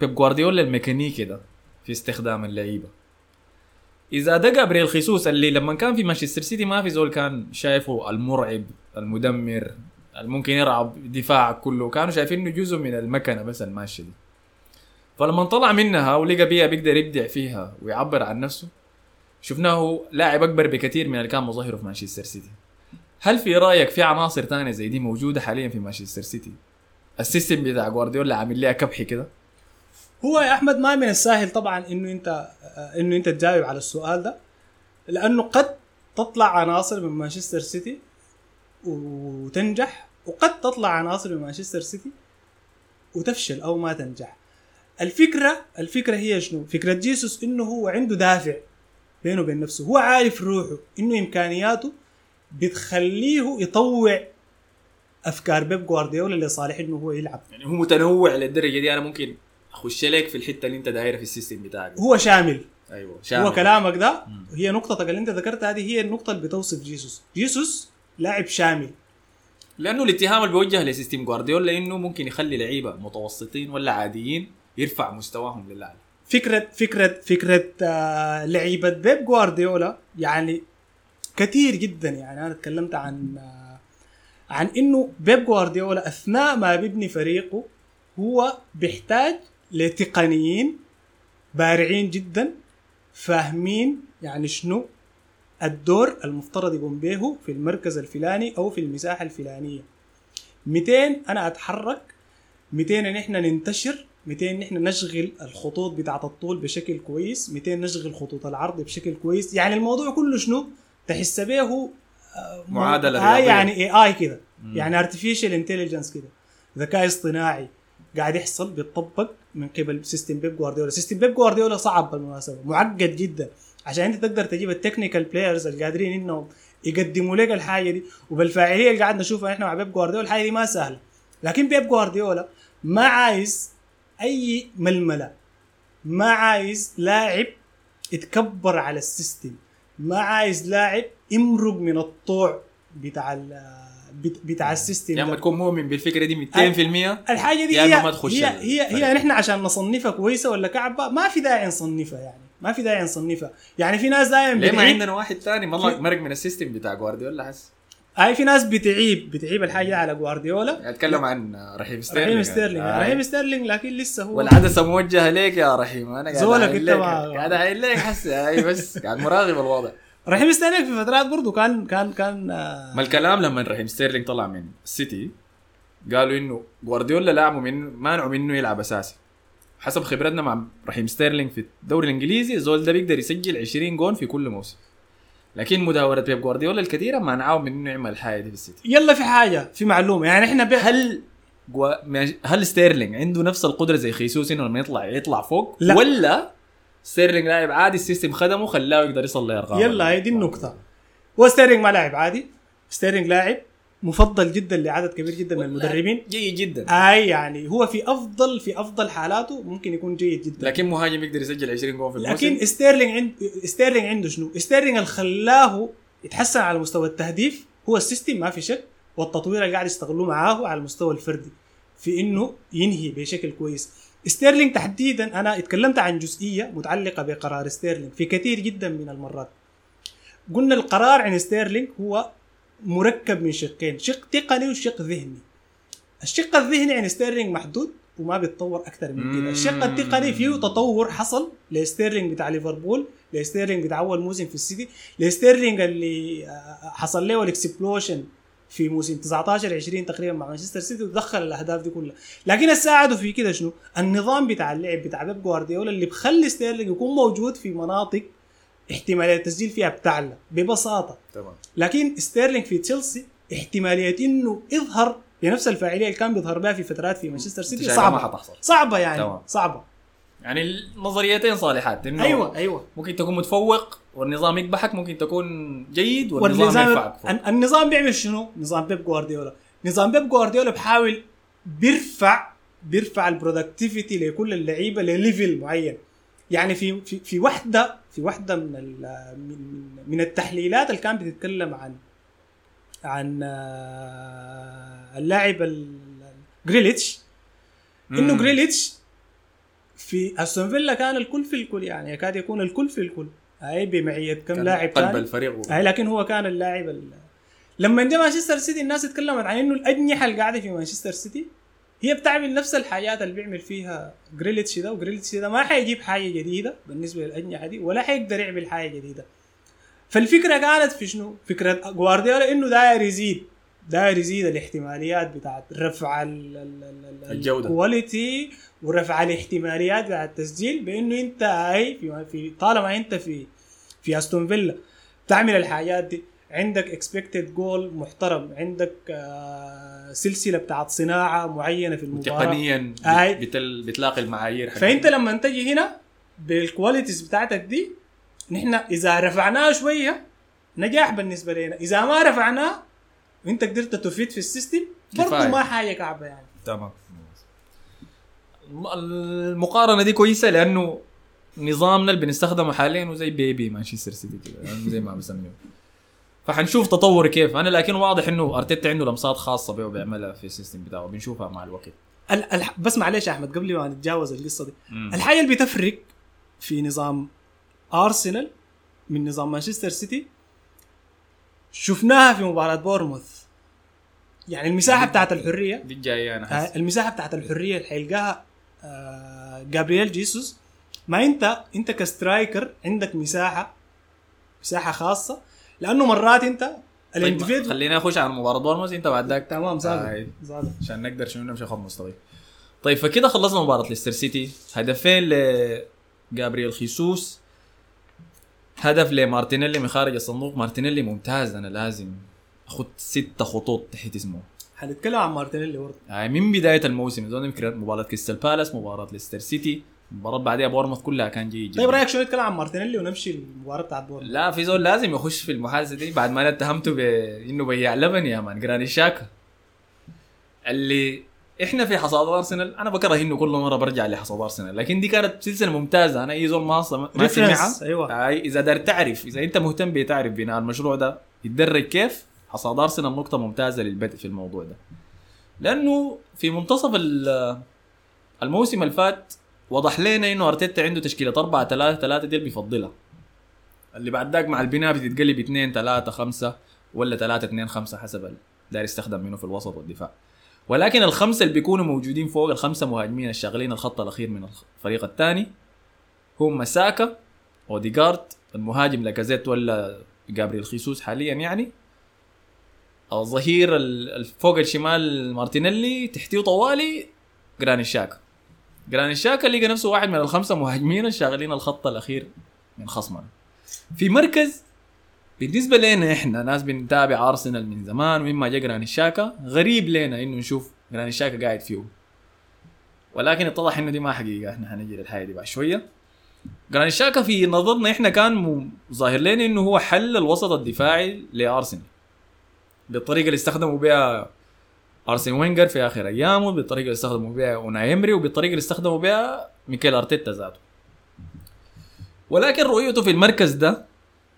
بيب جوارديولا الميكانيكي ده في استخدام اللعيبة إذا ده جابريل خيسوس اللي لما كان في مانشستر سيتي ما في زول كان شايفه المرعب المدمر الممكن يلعب دفاع كله. كانوا شايفينه جزء من المكنة بس الماشيه دي. فلما طلع منها ولقى بيها بيقدر يبدع فيها ويعبر عن نفسه شفناه لاعب أكبر بكثير من اللي كان مظهره في مانشستر سيتي. هل في رأيك في عناصر تانية زي دي موجودة حاليا في مانشستر سيتي؟ ال system بتاع جوارديولا عامل لها كبح كده؟ هو يا أحمد ما من السهل طبعا إنه أنت إنه أنت تجاوب على السؤال ده لأنه قد تطلع عناصر من مانشستر سيتي وتنجح وقد تطلع عناصر من مانشستر سيتي وتفشل أو ما تنجح. الفكرة الفكرة هي شنو؟ فكرة جيسوس إنه هو عنده دافع بينه وبين نفسه. هو عارف روحه إنه إمكانياته بتخليه يطوع أفكار بيب جوارديولا لصالح إنه هو يلعب. يعني هو متنوع للدرجة دي أنا ممكن اخش لك في الحتة اللي انت دايره في السيستم بتاعك. هو شامل. أيوه هو كلامك ده. هي نقطتك اللي انت ذكرتها هذه هي النقطة اللي بتوصف جيسوس. جيسوس لاعب شامل. لأنه الاتهام اللي بيوجه لسيستم جوارديولا إنه ممكن يخلي لعيبة متوسطين ولا عاديين يرفع مستواهم للاعلى فكرة فكرة فكرة آه لعيبة بيب جوارديولا يعني كثير جدا. يعني أنا تكلمت عن آه عن إنه بيب جوارديولا أثناء ما بيبني فريقه هو بيحتاج لتقنيين بارعين جدا فاهمين يعني شنو الدور المفترض يقوم به في المركز الفلاني أو في المساحة الفلانية. 200 أنا أتحرك 200 ان إحنا ننتشر 200 ان إحنا نشغل الخطوط بتاعت الطول بشكل كويس 200 نشغل خطوط العرض بشكل كويس. يعني الموضوع كله شنو؟ تحس به آه، معادلة آه. يعني اي اي كده. يعني artificial intelligence كده. ذكاء اصطناعي قاعد يحصل بيتطبق من قبل system بيب جوارديولا system بيب جوارديولا صعب بالمناسبة معقد جدا. عشان انت تقدر تجيب ال technical players اللي قادرين انهم يقدموا لك الحاجة دي وبالفاعليه اللي قاعد نشوفها إحنا مع بيب جوارديولا الحاجة دي ما سهلة. لكن بيب جوارديولا ما عايز أي ململة. ما عايز لاعب يتكبر على ال system. ما عايز لاعب يمرق من الطوع بتاع بتاع ال system يا اما. تكون مؤمن بالفكرة دي 200% الحاجة دي هي ما تخش هي هي, الفريق. هي نحن عشان نصنفها كويسة ولا كعبة ما في داعي نصنفها يعني. ما في داعي نصنفها. يعني في ناس دائما ليه ما عندنا واحد ثاني في- مرق من ال system بتاع جوارديولا حس. هاي في ناس بتعيب بتعيب الحاجة على جوارديولا. أتكلم عن رحيم ستيرلينج رحيم ستيرلينج آه. رحيم ستيرلينج لكن لسه هو والعدسه موجهه ليك يا رحيم. أنا قاعد زولك ما- قاعد اعين لك حس. بس قاعد مراقب الوضع. رحيم ستيرلينج في فترات برضه كان كان كان آه، ما الكلام لما رحيم ستيرلينج طلع من السيتي قالوا إنه جوارديولا لعبه من مانعه منه يلعب أساسي. حسب خبرتنا مع رحيم ستيرلينج في الدوري الإنجليزي الزول ده بيقدر يسجل 20 جون في كل موسم. لكن مداورة بيب جوارديولا الكثيرة منعاه من انه يعمل الحاجة دي في السيتي. يلا في حاجة في معلومة. يعني إحنا بي... هل جوا... هل ستيرلينج عنده نفس القدرة زي خيسوس إنه لما يطلع يطلع فوق؟ لا. ولا ستيرلينج لاعب عادي ال system خدمه خلاه يقدر يصل لارقام يلا هي دي النقطة. هو ستيرلينج ما لاعب عادي. ستيرلينج لاعب مفضل جدا لعدد كبير جدا من المدربين. جيد جدا. اي يعني هو في أفضل في أفضل حالاته ممكن يكون جيد جدا. لكن مهاجم يقدر يسجل 20 جول في الموسم. لكن ستيرلينج عند ستيرلينج عنده شنو؟ ستيرلينج اللي خلاه يتحسن على مستوى التهديف هو ال system ما في شك والتطوير اللي قاعد يستغلوه معاه على المستوى الفردي في إنه ينهي بشكل كويس. ستيرلينج تحديدا أنا اتكلمت عن جزئية متعلقة بقرار ستيرلينج في كثير جدا من المرات. قلنا القرار عن ستيرلينج هو مركب من شقين شق تقني وشق ذهني. الشق الذهني عن ستيرلينج محدود وما بيتطور أكثر من كده. الشق التقني فيه تطور حصل لستيرلينج بتاع ليفربول لستيرلينج بتاع أول موسم في السيتي لستيرلينج اللي آه، حصل له ال explosion في موسم 19 20 تقريبا مع مانشستر سيتي ودخل الأهداف دي كلها. لكن الساعده في كده شنو؟ النظام بتاع اللعب بتاع بيب جوارديولا اللي بخلي ستيرلينج يكون موجود في مناطق احتمالية التسجيل فيها بتعلى ببساطة. تمام. لكن ستيرلينج في تشيلسي احتمالية إنه يظهر بنفس الفاعلية اللي كان بيظهر بها في فترات في مانشستر سيتي. شايفها ما صعبة. حتحصل. صعبة يعني. تمام. صعبة. يعني النظريتين صالحات إنه أيوه أيوه. ممكن تكون متفوق والنظام يكبحك ممكن تكون جيد والنظام والنظام فوق. ال- النظام بيعمل شنو؟ نظام بيب جوارديولا نظام بيب جوارديولا بحاول بيرفع بيرفع ال productivity لكل اللعيبة ل level معين يعني في في في واحدة في واحدة من من من التحليلات اللي كانت بتتكلم عن عن آه، اللاعب ال- جريليتش إنه. جريليتش في أستون فيلا كان الكل في الكل يعني يكاد يكون الكل في الكل هاي بمعية كم لاعب قلب الفريق هاي لكن هو كان اللاعب ال... لما جاء مانشستر سيتي الناس اتكلمت عن إنه الأجنحة اللي قاعدة في مانشستر سيتي هي بتعمل نفس الحاجات اللي بيعمل فيها جريليتش ده وجريليتش ده ما حيجيب حاجة جديدة بالنسبة للأجنحة دي ولا حيقدر يعمل حاجة جديدة فالفكرة كانت في شنو؟ فكرة جوارديولا إنه داير يزيد داير يزيد الاحتماليات بتاعت رفع ال- ال- ال- ال- الجودة. ال quality ورفع الاحتماليات بتاعت التسجيل بإنه أنت هاي في, في طالما أنت في في أستون فيلا تعمل الحاجات دي عندك expected goal محترم عندك آه سلسلة بتاعت صناعة معينة في المباراة تقنيا. بتل... بتلاقي المعايير حقتها. فأنت لما تجي هنا بال qualities بتاعتك دي نحن إذا رفعناه شوية نجاح بالنسبة لنا إذا ما رفعناه وانت قدرت تفيد في ال system برضه. ما حاجة كعبة يعني تمام المقارنة دي كويسة لأنه نظامنا اللي بنستخدمه حاليا زي baby مانشستر سيتي كده يعني زي ما بسميه فحنشوف تطور كيف. أنا لكن واضح إنه أرتيتا عنده لمسات خاصة به وبيعملها في ال system بتاعه بنشوفها مع الوقت. ال- ال- بس معلش يا أحمد قبل ما نتجاوز القصة دي. الحاجة اللي بتفرق في نظام أرسنال من نظام مانشستر سيتي شفناها في مباراة بورنموث. يعني المساحة بتاعت الحرية. دي الجايه أنا آه، حاسس. المساحة بتاعت الحرية اللي حيلقاها جابرييل جيسوس ما انت أنت ك striker عندك مساحه مساحة خاصة. لأنه مرات أنت طيب خلينا نخش على مباراه بورنموث أنت بعد ذاك. تمام آه، زاد زاد عشان نقدر شنو نمشي خط مستوي. طيب فكده خلصنا مباراة ليستر سيتي. هدفين لجابرييل خيسوس هدف لمارتينيلي من خارج الصندوق. مارتينيلي ممتاز أنا لازم أخذ ستة خطوط تحت اسمه. حنتكلم عن مارتينيلي برضه. يعني من بداية الموسم زون يمكن مباراة كريستال بالاس مباراة ليستر سيتي. مباراة بعدها بورنموث كلها كان جيد جدا طيب رأيك شو نتكلم عن مارتينيلي ونمشي المباراة بتاعت بورنموث؟ لا في زول لازم يخش في المحادثة دي بعد ما أنا اتهمته بانه بياع لبن يا مان جراني شاكا. اللي إحنا في حصاد أرسنال أنا بكره إنه كل مرة برجع لحصاد أرسنال لكن دي كانت سلسلة ممتازة. أنا أي زول ما ما سمعها أيوة. اي إذا دار تعرف إذا أنت مهتم بتعرف بناء المشروع ده يتدرج كيف؟ حصاد ارسنال نقطة ممتازة للبدء في الموضوع ده. لأنه في منتصف ال- الموسم اللي فات وضح لنا إنه أرتيتا عنده تشكيلة 4 3 3 دي بيفضلها. اللي بعد ذاك مع البناء بتتقلب 2 3 5 ولا 3 2 5 حسب داير يستخدم منه في الوسط والدفاع. ولكن الخمسة اللي بيكونوا موجودين فوق الخمسة مهاجمين الشاغلين الخط الأخير من الفريق الثاني هم ساكا أوديجارد المهاجم لاكازيت ولا جابريل خيسوس حاليا يعني الظهير ال- ال- فوق الشمال مارتينيلي تحتيه طوالي جراني شاكا. جراني شاكا لقى نفسه واحد من الخمسة مهاجمين الشاغلين الخط الأخير من خصمنا. في مركز بالنسبة لنا إحنا ناس بنتابع أرسنال من زمان ومما جاء جراني شاكا غريب لنا إنه نشوف جراني شاكا قاعد فيه. ولكن اتضح إنه دي ما حقيقة إحنا حنجي للحاجه دي بعد شوية. جراني شاكا في نظرنا إحنا كان ظاهر لنا إنه هو حل الوسط الدفاعي لأرسنال. بالطريقة اللي استخدموا بها ارسن وينجر في آخر أيامه بالطريقة اللي استخدموا بها اوناي إمري وبالطريقة اللي استخدموا بها ميكيل أرتيتا ذاته ولكن رؤيته في المركز ده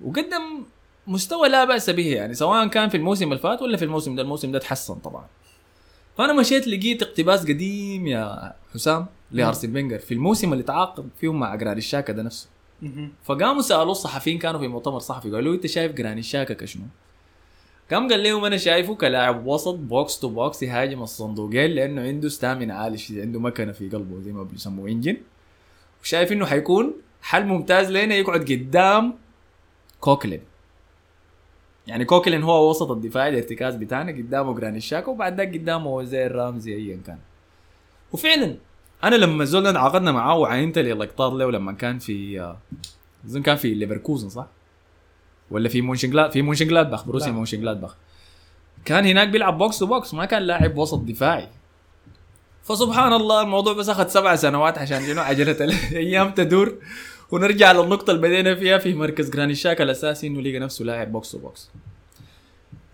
وقدم مستوى لا بأس به يعني سواء كان في الموسم اللي فات ولا في الموسم ده الموسم ده تحسن طبعا فأنا مشيت لقيت اقتباس قديم يا حسام لارسن فينجر في الموسم اللي تعاقد فيه مع جرانيت شاكا ده نفسه. فقاموا سألوه الصحفيين كانوا في مؤتمر صحفي قالوا له أنت شايف جرانيت شاكا كشنو؟ قام قال لهم أنا شايفه كلاعب وسط box to box يهاجم الصندوقين لأنه عنده stamina عالي عنده مكنة في قلبه زي ما بيسموه engine وشايف إنه حيكون حل ممتاز لنا يقعد قدام كوكلين. يعني كوكلين هو وسط الدفاع الارتكاز بتاعنا قدامه جرانيت شاكا وبعد ذاك قدامه أوزيل رامزي ايا كان. وفعلا أنا لما ده تعاقدنا معاه وعاينت لي لقطات له لما كان في آه، أظن كان في ليفركوزن صح؟ ولا في مونشنجلاد في مونشنجلادباخ بروسيا لا. مونشنجلادباخ. كان هناك بيلعب box to box ما كان لاعب وسط دفاعي. فسبحان الله الموضوع بس أخذ سبع سنوات عشان شنو؟ عجلة الأيام تدور. ونرجع للنقطة اللي بدينا فيها في مركز جرانيت شاكا الأساسي إنه لقى نفسه لاعب box to box.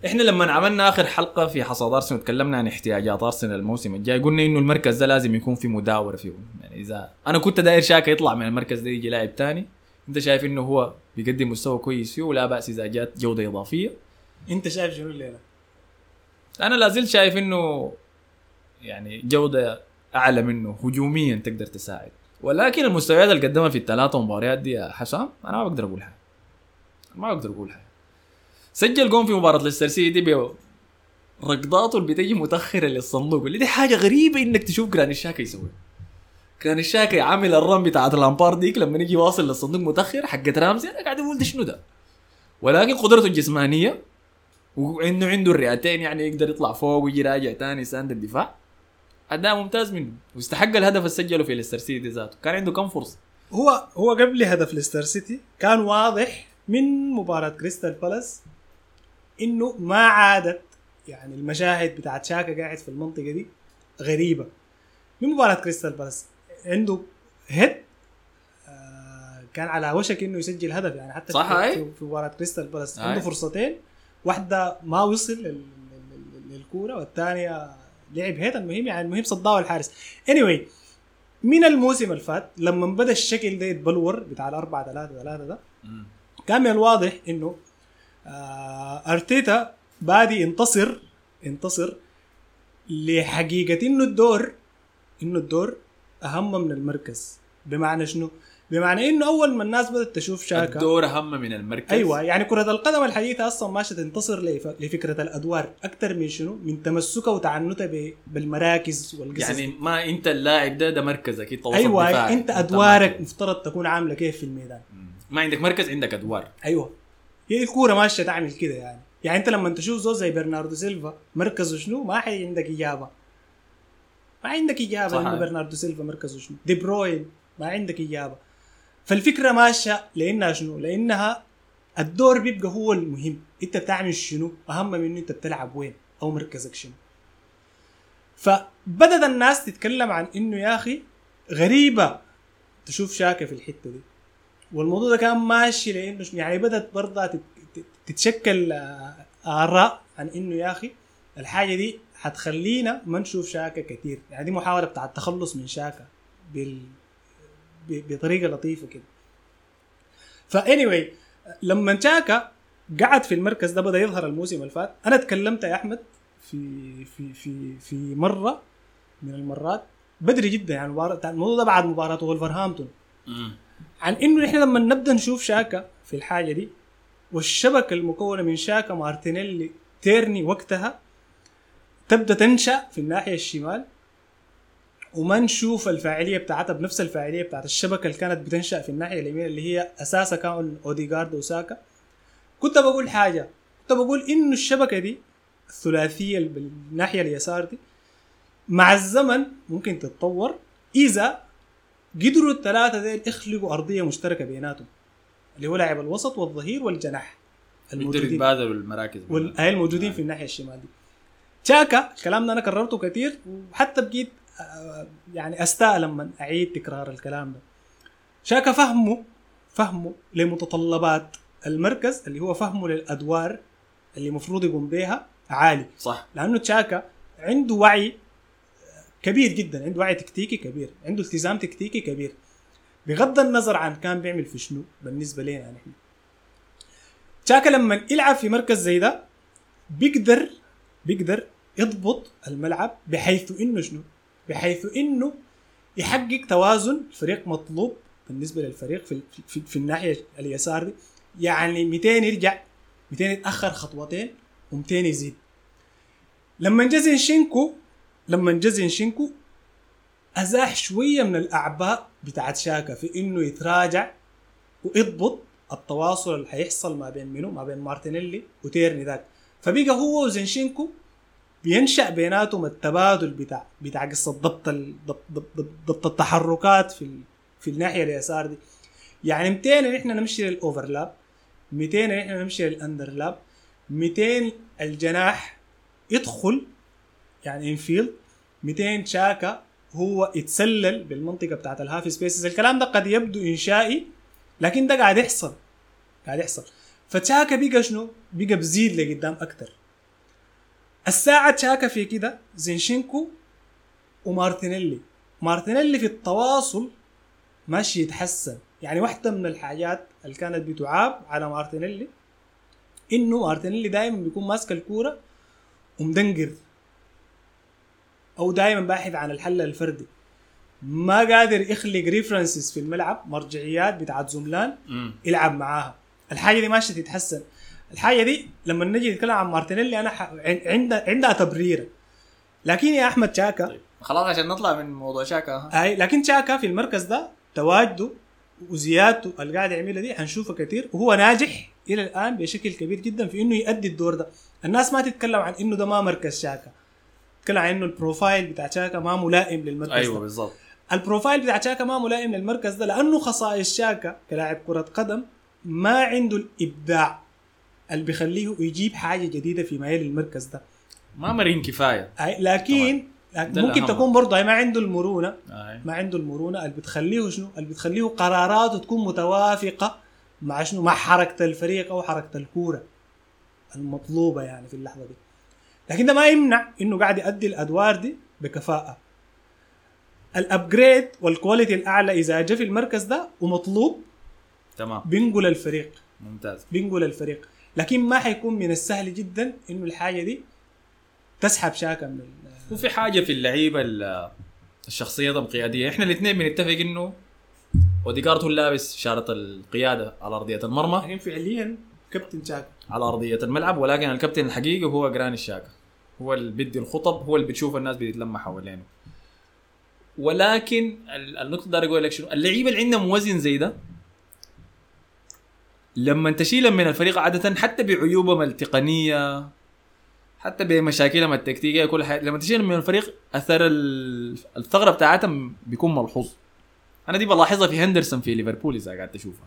إحنا لما عملنا آخر حلقة في حصاد أرسنال وتكلمنا عن احتياجات أرسنال الموسم الجاي قلنا إنه المركز ده لازم يكون في مداورة فيه، يعني إذا أنا كنت داير شاكا يطلع من المركز ده يجي لاعب تاني، أنت شايف إنه هو بيقدم مستوى كويس فيه ولا بأس إذا جات جودة إضافية، انت شايف شنو الليلة؟ أنا لا زلت شايف إنه يعني جودة أعلى منه هجوميا تقدر تساعد. ولكن المستويات اللي قدمها في الثلاثة مباريات دي يا حسام أنا ما بقدر أقول حاجة ما بقدر أقول حاجة سجل جون في مباراة ليستر سيتي ركضاته اللي بتجي متأخرة للصندوق اللي دي حاجة غريبة إنك تشوف جراني الشاكا يسوي كان شاكا عامل ال run بتاعت لامبارد ديك لما يجي واصل للصندوق متأخر حقت رامزي أنا قاعد أقول شنو ده؟ ولكن قدرته الجسمانية وانه عنده الرئتين يعني يقدر يطلع فوق ويجي راجع تاني يساند الدفاع. أداء ممتاز منه. واستحق الهدف اللي سجله في ليستر سيتي ذاته. كان عنده كم فرصة؟ هو هو قبل هدف ليستر سيتي كان واضح من مباراة كريستال بالاس إنه ما عادت يعني المشاهد بتاعت شاكا قاعد في المنطقة دي غريبة. من مباراة كريستال بالاس عنده head آه كان على وشك إنه يسجل هدف. يعني حتى صح، في, مباراة كريستال بالاس. عنده فرصتين. واحدة ما وصل لل- لل- لل- للكورة والثانية لعب head المهم يعني المهم صداه الحارس. Anyway من الموسم اللي فات لما بدأ الشكل ده يتبلور بتاع الأربعة ثلاثة ثلاثة ده. كان من الواضح إنه آه أرتيتا بادي ينتصر ينتصر لحقيقة إنه الدور إنه الدور أهم من المركز بمعنى شنو؟ بمعنى إنه أول ما الناس بدأت تشوف شاكا الدور أهم من المركز أيوه يعني كرة القدم الحديثة أصلا ماشيه تنتصر لف- لفكرة الأدوار أكثر من شنو؟ من تمسكها وتعنتها بالمراكز والقصص يعني ما أنت اللاعب ده ده مركزك انت أيوه دفاعي. أنت أدوارك. مفترض تكون عاملة كيف في الميدان. ما عندك مركز عندك أدوار أيوه هي الكورة ماشية تعمل كده يعني يعني أنت لما تشوف زول زي برناردو سيلفا مركزه شنو ما حي عندك إجابة ما عندك إجابة. إنه برناردو سيلفا مركزه شنو؟ دي بروين. ما عندك إجابة. فالفكرة ماشية لإنها شنو؟ لإنها الدور بيبقى هو المهم. إنت بتعمل شنو؟ أهم من إنت بتلعب وين؟ أو مركزك شنو؟ فبدت الناس تتكلم عن إنه يا أخي غريبة تشوف شاكا في الحتة دي. والموضوع ده كان ماشي لإنه يعني بدأت برضه تت- تت- تتشكل آه، آراء عن إنه يا أخي الحاجة دي حتخلينا ما نشوف شاكا كثير يعني دي محاولة بتاع التخلص من شاكا بال... ب- بطريقة لطيفة كده. فا anyway لما شاكا قعد في المركز ده بدأ يظهر الموسم اللي فات. أنا تكلمت يا أحمد في في في في مرة من المرات. بدري جدا يعني مباراة الموضوع ده بعد مباراه ولفرهامبتون. عن إنه إحنا لما نبدأ نشوف شاكا في الحاجة دي والشبكة المكونة من شاكا مارتينيلي تيرني وقتها تبدأ تنشأ في الناحية الشمال وما نشوف الفاعلية بتاعتها بنفس الفاعلية بتاعت الشبكة اللي كانت بتنشأ في الناحية اليمين اللي هي أساسها كان اوديجارد وساكا. كنت بقول حاجة كنت بقول إنه الشبكة دي الثلاثية بالناحية اليسار دي مع الزمن ممكن تتطور إذا قدروا الثلاثة ديل يخلقوا أرضية مشتركة بيناتهم اللي هو لاعب الوسط والظهير والجناح يقدروا الموجودين. يتبادلوا المراكز والهي الموجودين في الناحية الشمال دي. تشاكا الكلام ده أنا كررته كثير وحتى بقيت آه، يعني أستاء لما أعيد تكرار الكلام ده. شاكا فهمه فهمه لمتطلبات المركز اللي هو فهمه للأدوار اللي المفروض يقوم بها عالي. صح. لأنه تشاكا عنده وعي كبير جدا عنده وعي تكتيكي كبير عنده التزام تكتيكي كبير. بغض النظر عن كان بيعمل في شنو بالنسبة لنا نحن. تشاكا لما يلعب في مركز زي ده بيقدر بيقدر يضبط الملعب بحيث إنه شنو؟ بحيث إنه يحقق توازن الفريق مطلوب بالنسبة للفريق في في, في الناحية اليسار دي. يعني متين يرجع متين يتأخر خطوتين ومتين يزيد. لما جا زينشينكو لما جا زينشينكو أزاح شوية من الأعباء بتاعت شاكا في إنه يتراجع ويضبط التواصل اللي حيحصل ما بين منو؟ ما بين مارتينيلي وتيرني ذاك. فبقى هو وزينشينكو بينشأ بيناتهم التبادل بتاع بتاع قصة ضبط ضبط, التحركات في في الناحية اليسار دي. يعني متين إن إحنا نمشي لل overlap متين إن إحنا نمشي لل underlap متين الجناح يدخل يعني infield متين شاكا هو يتسلل بالمنطقة بتاعت ال half spaces الكلام ده قد يبدو إنشائي لكن ده قاعد يحصل. قاعد يحصل. فشاكا بقى شنو؟ بقى بزيد لقدام أكتر. الساعة تشاكا في كده زينشينكو ومارتينيلي. مارتينيلي في التواصل ماشي يتحسن. يعني واحدة من الحاجات اللي كانت بتعاب على مارتينيلي إنه مارتينيلي دائما بيكون ماسك الكورة ومدنقر أو دائما باحث عن الحل الفردي. ما قادر يخلق references في الملعب مرجعيات بتاعت زملان. يلعب معاها. الحاجة دي ماشيه تتحسن. الحاجة دي لما نجي نتكلم عن مارتينيلي أنا ح... عن- عندها عندها تبريرة. لكن يا أحمد شاكا طيب خلاص عشان نطلع من موضوع شاكا. أي لكن شاكا في المركز ده تواجده وزيادته اللي قاعد يعملها دي حنشوفها كثير وهو ناجح إلى الآن بشكل كبير جدا في إنه يؤدي الدور ده. الناس ما تتكلم عن إنه ده ما مركز شاكا. تتكلم عن إنه ال profile بتاع شاكا ما ملائم للمركز أيوه ده بالضبط. ال profile بتاع شاكا ما ملائم للمركز ده لأنه خصائص شاكا كلاعب كرة قدم ما عنده الإبداع اللي بيخليه يجيب حاجة جديدة في مجال المركز ده ما مرين كفاية لكن ده ممكن. تكون برضه ما عنده المرونة آه. ما عنده المرونة اللي بتخليه شنو؟ اللي بتخليه قراراته تكون متوافقة مع شنو؟ مع حركة الفريق أو حركة الكورة المطلوبة يعني في اللحظة دي. لكن ده ما يمنع إنه قاعد يؤدي الأدوار دي بكفاءة. ال upgrade وال quality الأعلى إذا جاء في المركز ده ومطلوب تمام. بينقل الفريق. ممتاز. بينقل الفريق. لكن ما حيكون من السهل جدا إنه الحاجة دي تسحب شاكا من وفي حاجة في اللعيبة ال- الشخصيات القياديه إحنا الاثنين بنتفق إنه اوديجارد هو لابس شاره القيادة على أرضية المرمى. يعني فعليا كابتن شاكا. على أرضية الملعب. ولكن الكابتن الحقيقي هو جراني الشاكا. هو اللي بيدي الخطب. هو اللي بتشوف الناس بتتلمع حوالينه. ولكن ال- النقطة دار أقول لك شنو؟ اللعيبة اللي عندهم وزن زي ده لما تشيلهم من الفريق عادة حتى بعيوبهم التقنية حتى بمشاكلهم التكتيكية كل حاجة لما تشيلهم من الفريق أثر ال- الثغرة بتاعتهم بيكون ملحوظ أنا دي بلاحظها في هندرسون في ليفربول إذا قاعد تشوفها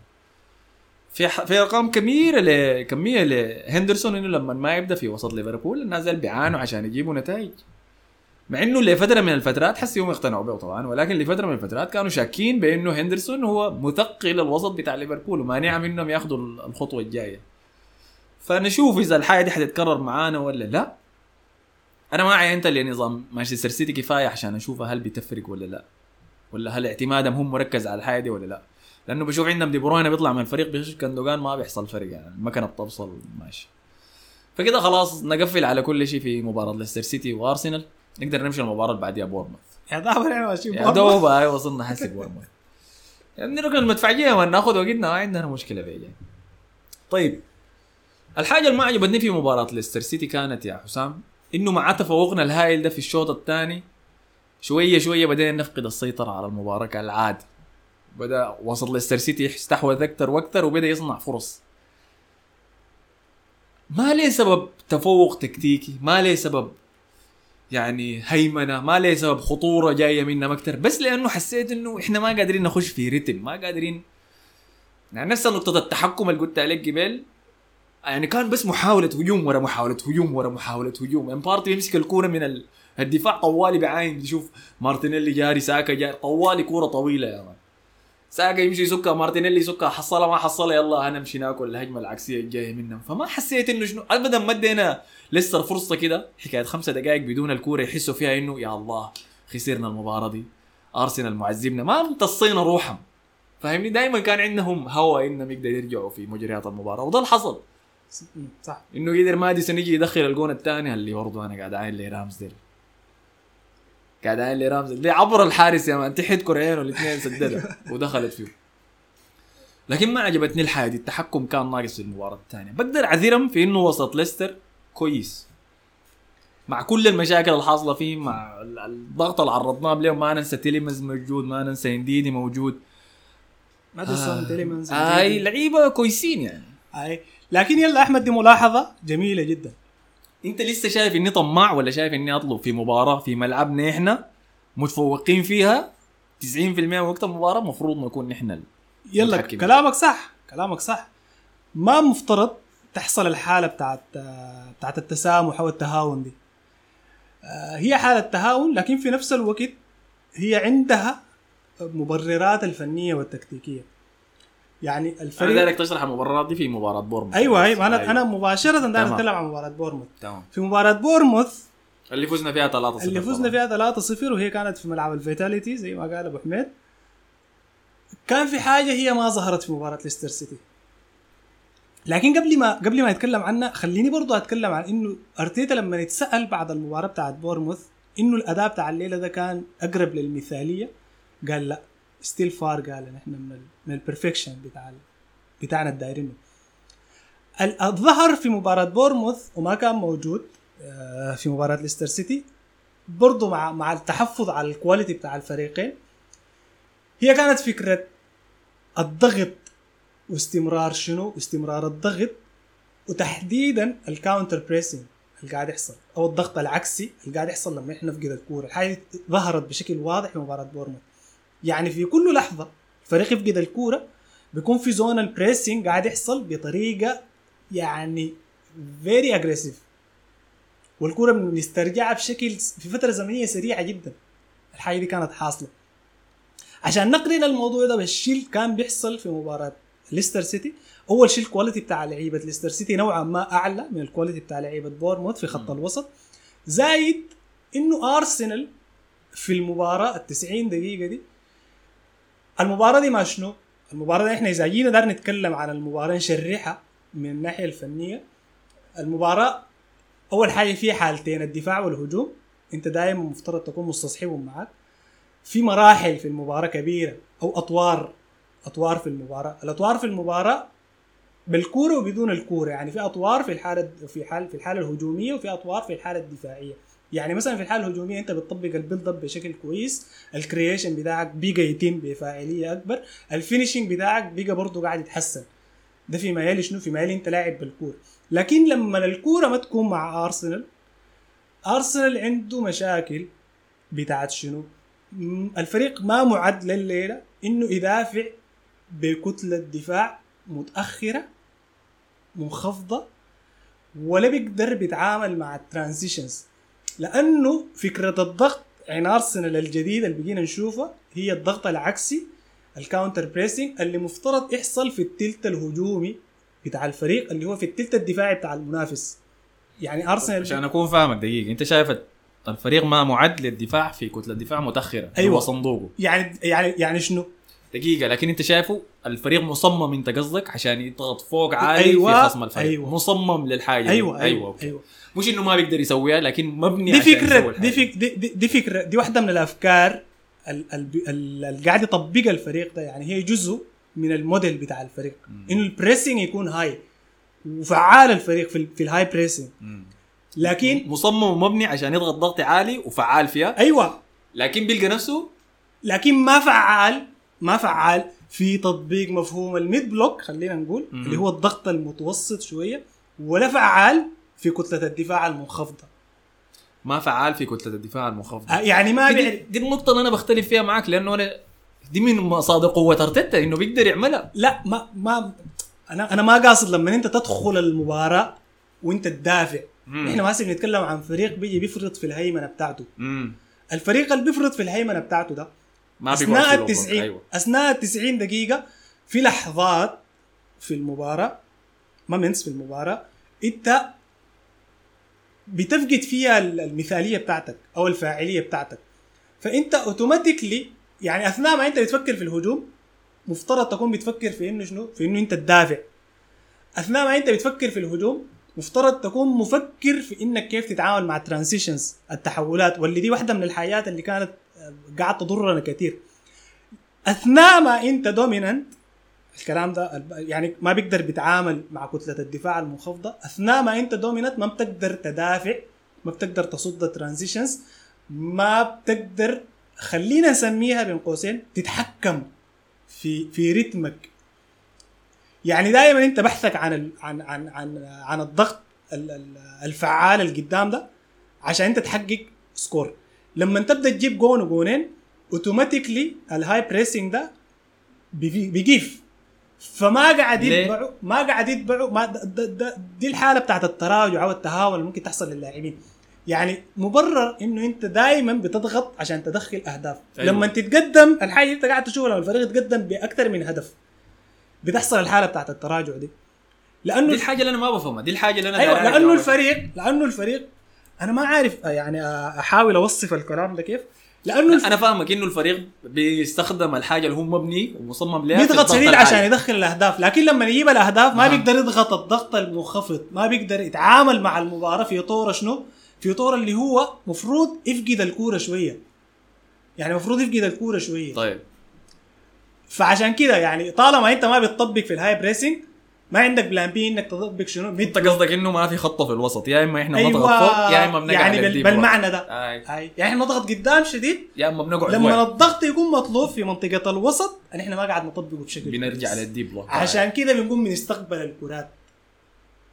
في. في أرقام كبيرة ل... كمية لهندرسون إنه لما ما يبدأ في وسط ليفربول الناس بيعانوا عشان يجيبوا نتائج مع إنه لفتره من الفترات حسيهم يقتنعوا به طبعا ولكن لفتره من الفترات كانوا شاكين بإنه هندرسون هو مثقل الوسط بتاع ليفربول ومانع منهم ياخذوا الخطوة الجاية. فنشوف إذا الحاجة دي حتتكرر معانا ولا لا. أنا ما عينت لنظام مانشستر سيتي كفاية عشان أشوف هل بتفرق ولا لا ولا هل اعتمادهم هم مركز على الحاجة دي ولا لا. لأنه بشوف عندهم دي بروين بيطلع من الفريق بيخش كندوجان ما بيحصل فرق يعني المكنه بتوصل ماشي. فكده خلاص نقفل على كل شيء في مباراة ليستر سيتي وأرسنال. نقدر نمشي المباراة اللي بعديها بورنموث يا ماشيين يا. دوب هاي وصلنا حسي بورنموث يعني ركن المدفعيه ما ناخذ وقتنا ما عندنا مشكلة فيها يعني. طيب الحاجة اللي ما عجبتني في مباراة ليستر سيتي كانت يا حسام إنه مع تفوقنا الهائل ده في الشوط الثاني شوية شوية بدينا نفقد السيطرة على المباراة كالعادة. بدأ وسط ليستر سيتي يستحوذ أكثر وأكثر وبدأ يصنع فرص. ما ليه سبب تفوق تكتيكي؟ ما ليه سبب يعني هيمنة ما ليه سبب خطورة جاية منا أكثر بس لأنه حسيت إنه إحنا ما قادرين نخش في رتم ما قادرين. يعني نفس نقطة التحكم اللي قلت عليك قبل. يعني كان بس محاولة هجوم ورا محاولة هجوم ورا محاولة هجوم. يعني بارتي يمسك الكورة من ال- الدفاع طوالي بعاين يشوف مارتينيلي جاري ساكا جاري طوالي كورة طويلة يا man. ساكا يمشي يسكها مارتينيلي يسكها حصلها ما حصلها يلا هنمشي ناكل. الهجمة العكسية الجاية منهم. فما حسيت إنه شنو ابدا ما ادينا لسه فرصة كده. حكاية خمسة دقائق بدون الكورة يحسوا فيها إنه يا الله خسرنا المباراة دي. أرسنال معذبنا. ما امتصينا روحهم. فاهمني؟ دائما كان عندهم هوى إنهم يقدروا يرجعوا في مجريات المباراة. وده اللي حصل. صح. إنه قدر ماديسون يجي يدخل الجون الثاني اللي برضه أنا قاعد عاين لي رامزديل قاعد عاين لي رامزديل دي عبر الحارس يا مان؟ تحت كرعين الاثنين سددها ودخلت فيه لكن ما عجبتني الحاجة دي. التحكم كان ناقص في المباراة الثانية. بقدر أعذرهم في إنه وسط ليستر كويس. مع كل المشاكل اللي حاصله فيه مع ال- الضغط اللي عرضناه لهم ما ننسى تيليمانز موجود ما ننسى إنديدي موجود. ماديسون تيليمانز هاي لعيبة كويسين يعني. أي. لكن يلا أحمد دي ملاحظة جميلة جدا. انت لسه شايف اني طماع ولا شايف اني اطلب في مباراة في ملعبنا إحنا متفوقين فيها؟ 90% من وقت المباراة المفروض نكون نحن ال- يلا. كلامك صح كلامك صح. ما مفترض تحصل الحالة بتاعت بتاعت التسامح أو التهاون دي. آه، هي حالة تهاون لكن في نفس الوقت هي عندها مبررات الفنية والتكتيكية. يعني أنا الفريق دايرك تشرح المباراه دي في مباراة بورنموث. أيوه أيوه أنا أيوة. أنا مباشرة داير. أتكلم عن مباراة بورنموث. تمام. في مباراة بورنموث اللي فزنا فيها 3 اللي فزنا فيها 3-0 وهي كانت في ملعب الفيتاليتي زي ما قال أبو حميد. كان في حاجة هي ما ظهرت في مباراة ليستر سيتي. لكن قبل ما قبل ما نتكلم عنها خليني برضو أتكلم عن إنه أرتيتا لما يتسأل بعد المباراة بتاعت بورنموث إنه الأداء بتاع الليلة ده كان أقرب للمثالية؟ قال لا. still far قال نحن من من ال perfection بتاع بتاعنا الدايرينه ال- الظهر في مباراة بورنموث وما كان موجود آه، في مباراة ليستر سيتي برضو مع مع التحفظ على ال quality بتاع الفريقين هي كانت فكرة الضغط واستمرار شنو؟ استمرار الضغط وتحديدا ال counter pressing اللي قاعد يحصل أو الضغط العكسي اللي قاعد يحصل لما إحنا نفقد الكورة. الحاجة ظهرت بشكل واضح في مباراة بورنموث. يعني في كل لحظة الفريق يفقد الكورة بيكون في zone ال pressing قاعد يحصل بطريقة يعني very aggressive والكورة بنسترجعها بشكل في فترة زمنية سريعة جدا. الحاجة دي كانت حاصلة. عشان نقرن الموضوع ده بالشيء اللي كان بيحصل في مباراة ليستر سيتي. أول شيء ال quality بتاع لعيبة ليستر سيتي نوعا ما أعلى من ال quality بتاع لعيبة بورنموث في خط. الوسط. زايد إنه ارسنال في المباراة ال 90 دقيقة دي المباراة دي ما شنو؟ المباراة دي إحنا إذا جينا دار نتكلم عن المباراة نشرحها من الناحية الفنية. المباراة أول حاجة فيها حالتين الدفاع والهجوم. أنت دائما مفترض تكون مستصحبهم معك في مراحل في المباراة كبيرة أو أطوار أطوار في المباراة. الأطوار في المباراة بالكورة وبدون الكورة. يعني في أطوار في الحالة في حال في الحالة الهجومية وفي أطوار في الحالة الدفاعية. يعني مثلا في الحالة الهجومية أنت بتطبق ال build up بشكل كويس ال creation بتاعك بقى يتم بفاعلية أكبر ال finishing بتاعك بقى برضه قاعد يتحسن. ده في ميال شنو؟ في ميال أنت لاعب بالكورة. لكن لما الكورة ما تكون مع ارسنال ارسنال عنده مشاكل بتاعت شنو؟ الفريق ما معد لليلة إنه يدافع بكتلة دفاع متأخرة منخفضة ولا بيقدر بيتعامل مع ال transitions لأنه فكرة الضغط عين أرسنال الجديد اللي بقينا نشوفها هي الضغط العكسي ال counter pressing اللي مفترض يحصل في التلت الهجومي بتاع الفريق اللي هو في التلت الدفاعي بتاع المنافس يعني أرسنال عشان أكون فاهمك دقيقة أنت شايف الفريق ما معد للدفاع في كتلة دفاع متأخرة أيوة. هو صندوقه يعني يعني يعني شنو؟ دقيقة لكن أنت شايفه الفريق مصمم أنت قصدك عشان يضغط فوق عالي أيوة، في خصم الفريق أيوة. مصمم للحاجة. أيوه أيوه أيوه, أيوه, أوكي. أيوة. مش إنه ما بيقدر يسويها لكن مبني دي فكرة. دي, فك دي, دي, دي فكرة دي واحدة من الأفكار ال- ال- ال- اللي قاعد يطبقها الفريق ده يعني هي جزء من الموديل بتاع الفريق. إنه ال pressing يكون high وفعال الفريق في, في ال high pressing. لكن مصمم ومبني عشان يضغط ضغط عالي وفعال فيها أيوه لكن بيلقى نفسه لكن ما فعال ما فعال في تطبيق مفهوم ال mid block خلينا نقول مم. اللي هو الضغط المتوسط شوية ولا فعال في كتلة الدفاع المنخفضة. ما فعال في كتلة الدفاع المنخفضة. آه، يعني ما دي, دي النقطة اللي أنا بختلف فيها معك لأنه أنا دي من مصادر قوة أرتيتا إنه بيقدر يعملها. لا ما ما أنا أنا ما قاصد لما أنت تدخل المباراة وأنت تدافع. إحنا ما بنتكلم عن فريق بيجي بيفرط في الهيمنة بتاعته. مم. الفريق اللي بيفرط في الهيمنة بتاعته ده ما أثناء التسعين التسعين أيوه. أثناء التسعين دقيقة في لحظات في المباراة moments في المباراة إنت بتفقد فيها المثالية بتاعتك أو الفاعلية بتاعتك. فأنت automatically يعني أثناء ما أنت بتفكر في الهجوم مفترض تكون بتفكر في إنه شنو؟ في إنه أنت تدافع. أثناء ما أنت بتفكر في الهجوم مفترض تكون مفكر في إنك كيف تتعامل مع ال transitions التحولات واللي دي واحدة من الحاجات اللي كانت آه، قاعد تضرنا كثير أثناء ما أنت dominant الكلام ده يعني ما بيقدر بيتعامل مع كتلة الدفاع المنخفضة. أثناء ما أنت dominant ما بتقدر تدافع ما بتقدر تصد ال transitions ما بتقدر خلينا نسميها بين قوسين تتحكم في في رتمك. يعني دائما أنت بحثك عن ال عن عن عن عن الضغط ال- ال- الفعال اللي قدام ده عشان أنت تحقق score لما تبدأ تجيب جون وجونين automatically ال high pressing ده بيجي- بيجيف. فما قاعد؟ يتبعوا ما قاعد يتبعوا ما د د د دي الحالة بتاعت التراجع أو التهاون اللي ممكن تحصل للاعبين يعني مبرر إنه أنت دائما بتضغط عشان تدخل أهداف أيوة. أيوة. لما تتقدم الحاجة اللي أنت قاعد تشوفها لما الفريق يتقدم بأكثر من هدف بتحصل الحالة بتاعت التراجع دي دي لأنه الحاجة اللي أنا ما بفهمها دي الحاجة اللي أنا أيوه داير لأنه. الفريق لأنه الفريق أنا ما عارف يعني أحاول أوصف الكلام ده كيف لأنه الف- أنا فاهمك إنه الفريق بيستخدم الحاجة اللي هو مبني ومصمم لها بيضغط شديد. عشان يدخل الأهداف لكن لما يجيب الأهداف ما أها. بيقدر يضغط الضغط المنخفض ما بيقدر يتعامل مع المباراة في طور شنو في طور اللي هو مفروض يفقد الكورة شوية يعني مفروض يفقد الكورة شوية طيب فعشان كده يعني طالما أنت ما بتطبق في ال high pressing ما عندك plan B إنك تطبق شنو؟ أنت قصدك إنه ما في خطة في الوسط يا إما إحنا أيوه نضغط فوق يا إما بنقعد يعني بال-. بالمعنى ده. آي. هاي يعني إحنا نضغط قدام شديد يا إما بنقعد لما وين. الضغط يكون مطلوب في منطقة الوسط إحنا ما قاعد نطبقه بشكل بنرجع. لل deep block عشان كده بنقوم بنستقبل الكرات.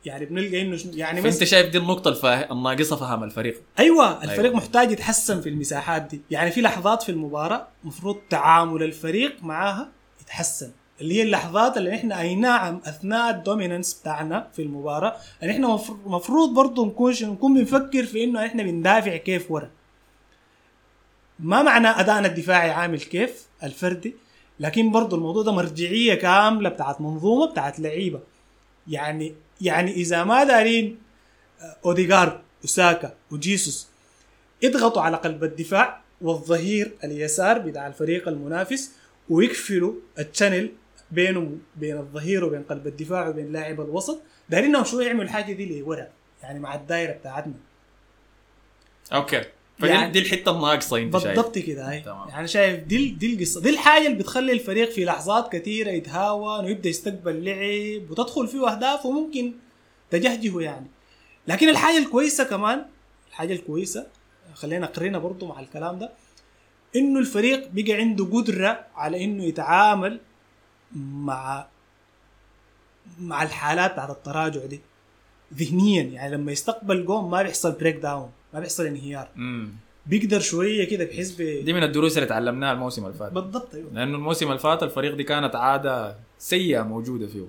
يعني بنلقى إنه يعني مثلا شايف دي النقطة الفاه... الناقصة فهم الفريق. أيوه الفريق أيوة. محتاج يتحسن في المساحات دي. يعني في لحظات في المباراة مفروض تعامل الفريق معاها يتحسن. اللي هي اللحظات اللي إحنا اي نعم أثناء ال dominance بتاعنا في المباراة. اللي إحنا المفروض برضه نكون نكون بنفكر في إنه إحنا بندافع كيف ورا. ما معنى ادائنا الدفاعي عامل كيف؟ الفردي. لكن برضه الموضوع ده مرجعية كاملة بتاعت منظومة بتاعت لعيبة. يعني يعني إذا ما دارين آه، اوديجارد وساكا وجيسوس يضغطوا على قلب الدفاع والظهير اليسار بتاع الفريق المنافس ويقفلوا ال channel بينهم بين الظهير وبين قلب الدفاع وبين لاعب الوسط. دارينهم شوية يعملوا الحاجة دي لورا يعني مع الدايرة بتاعتنا. أوكي. فدي يعني دي الحتة الناقصة أنت شايف. بالضبط كده هاي. يعني شايف دي دي القصة. دي الحاجة اللي بتخلي الفريق في لحظات كثيرة يتهاون ويبدأ يستقبل لعب وتدخل فيه أهداف وممكن تجهجه يعني. لكن الحاجة الكويسة كمان الحاجة الكويسة خلينا قرينا برضو مع الكلام ده إنه الفريق بقى عنده قدرة على إنه يتعامل مع مع الحالات بتاعت التراجع دي. ذهنيا يعني لما يستقبل جون ما بيحصل breakdown ما بيحصل انهيار. امم بيقدر شوية كده بحيث ب... دي من الدروس اللي تعلمناها الموسم اللي فات. بالضبط أيوه. لأنه الموسم اللي فات الفريق دي كانت عادة سيئة موجودة فيه.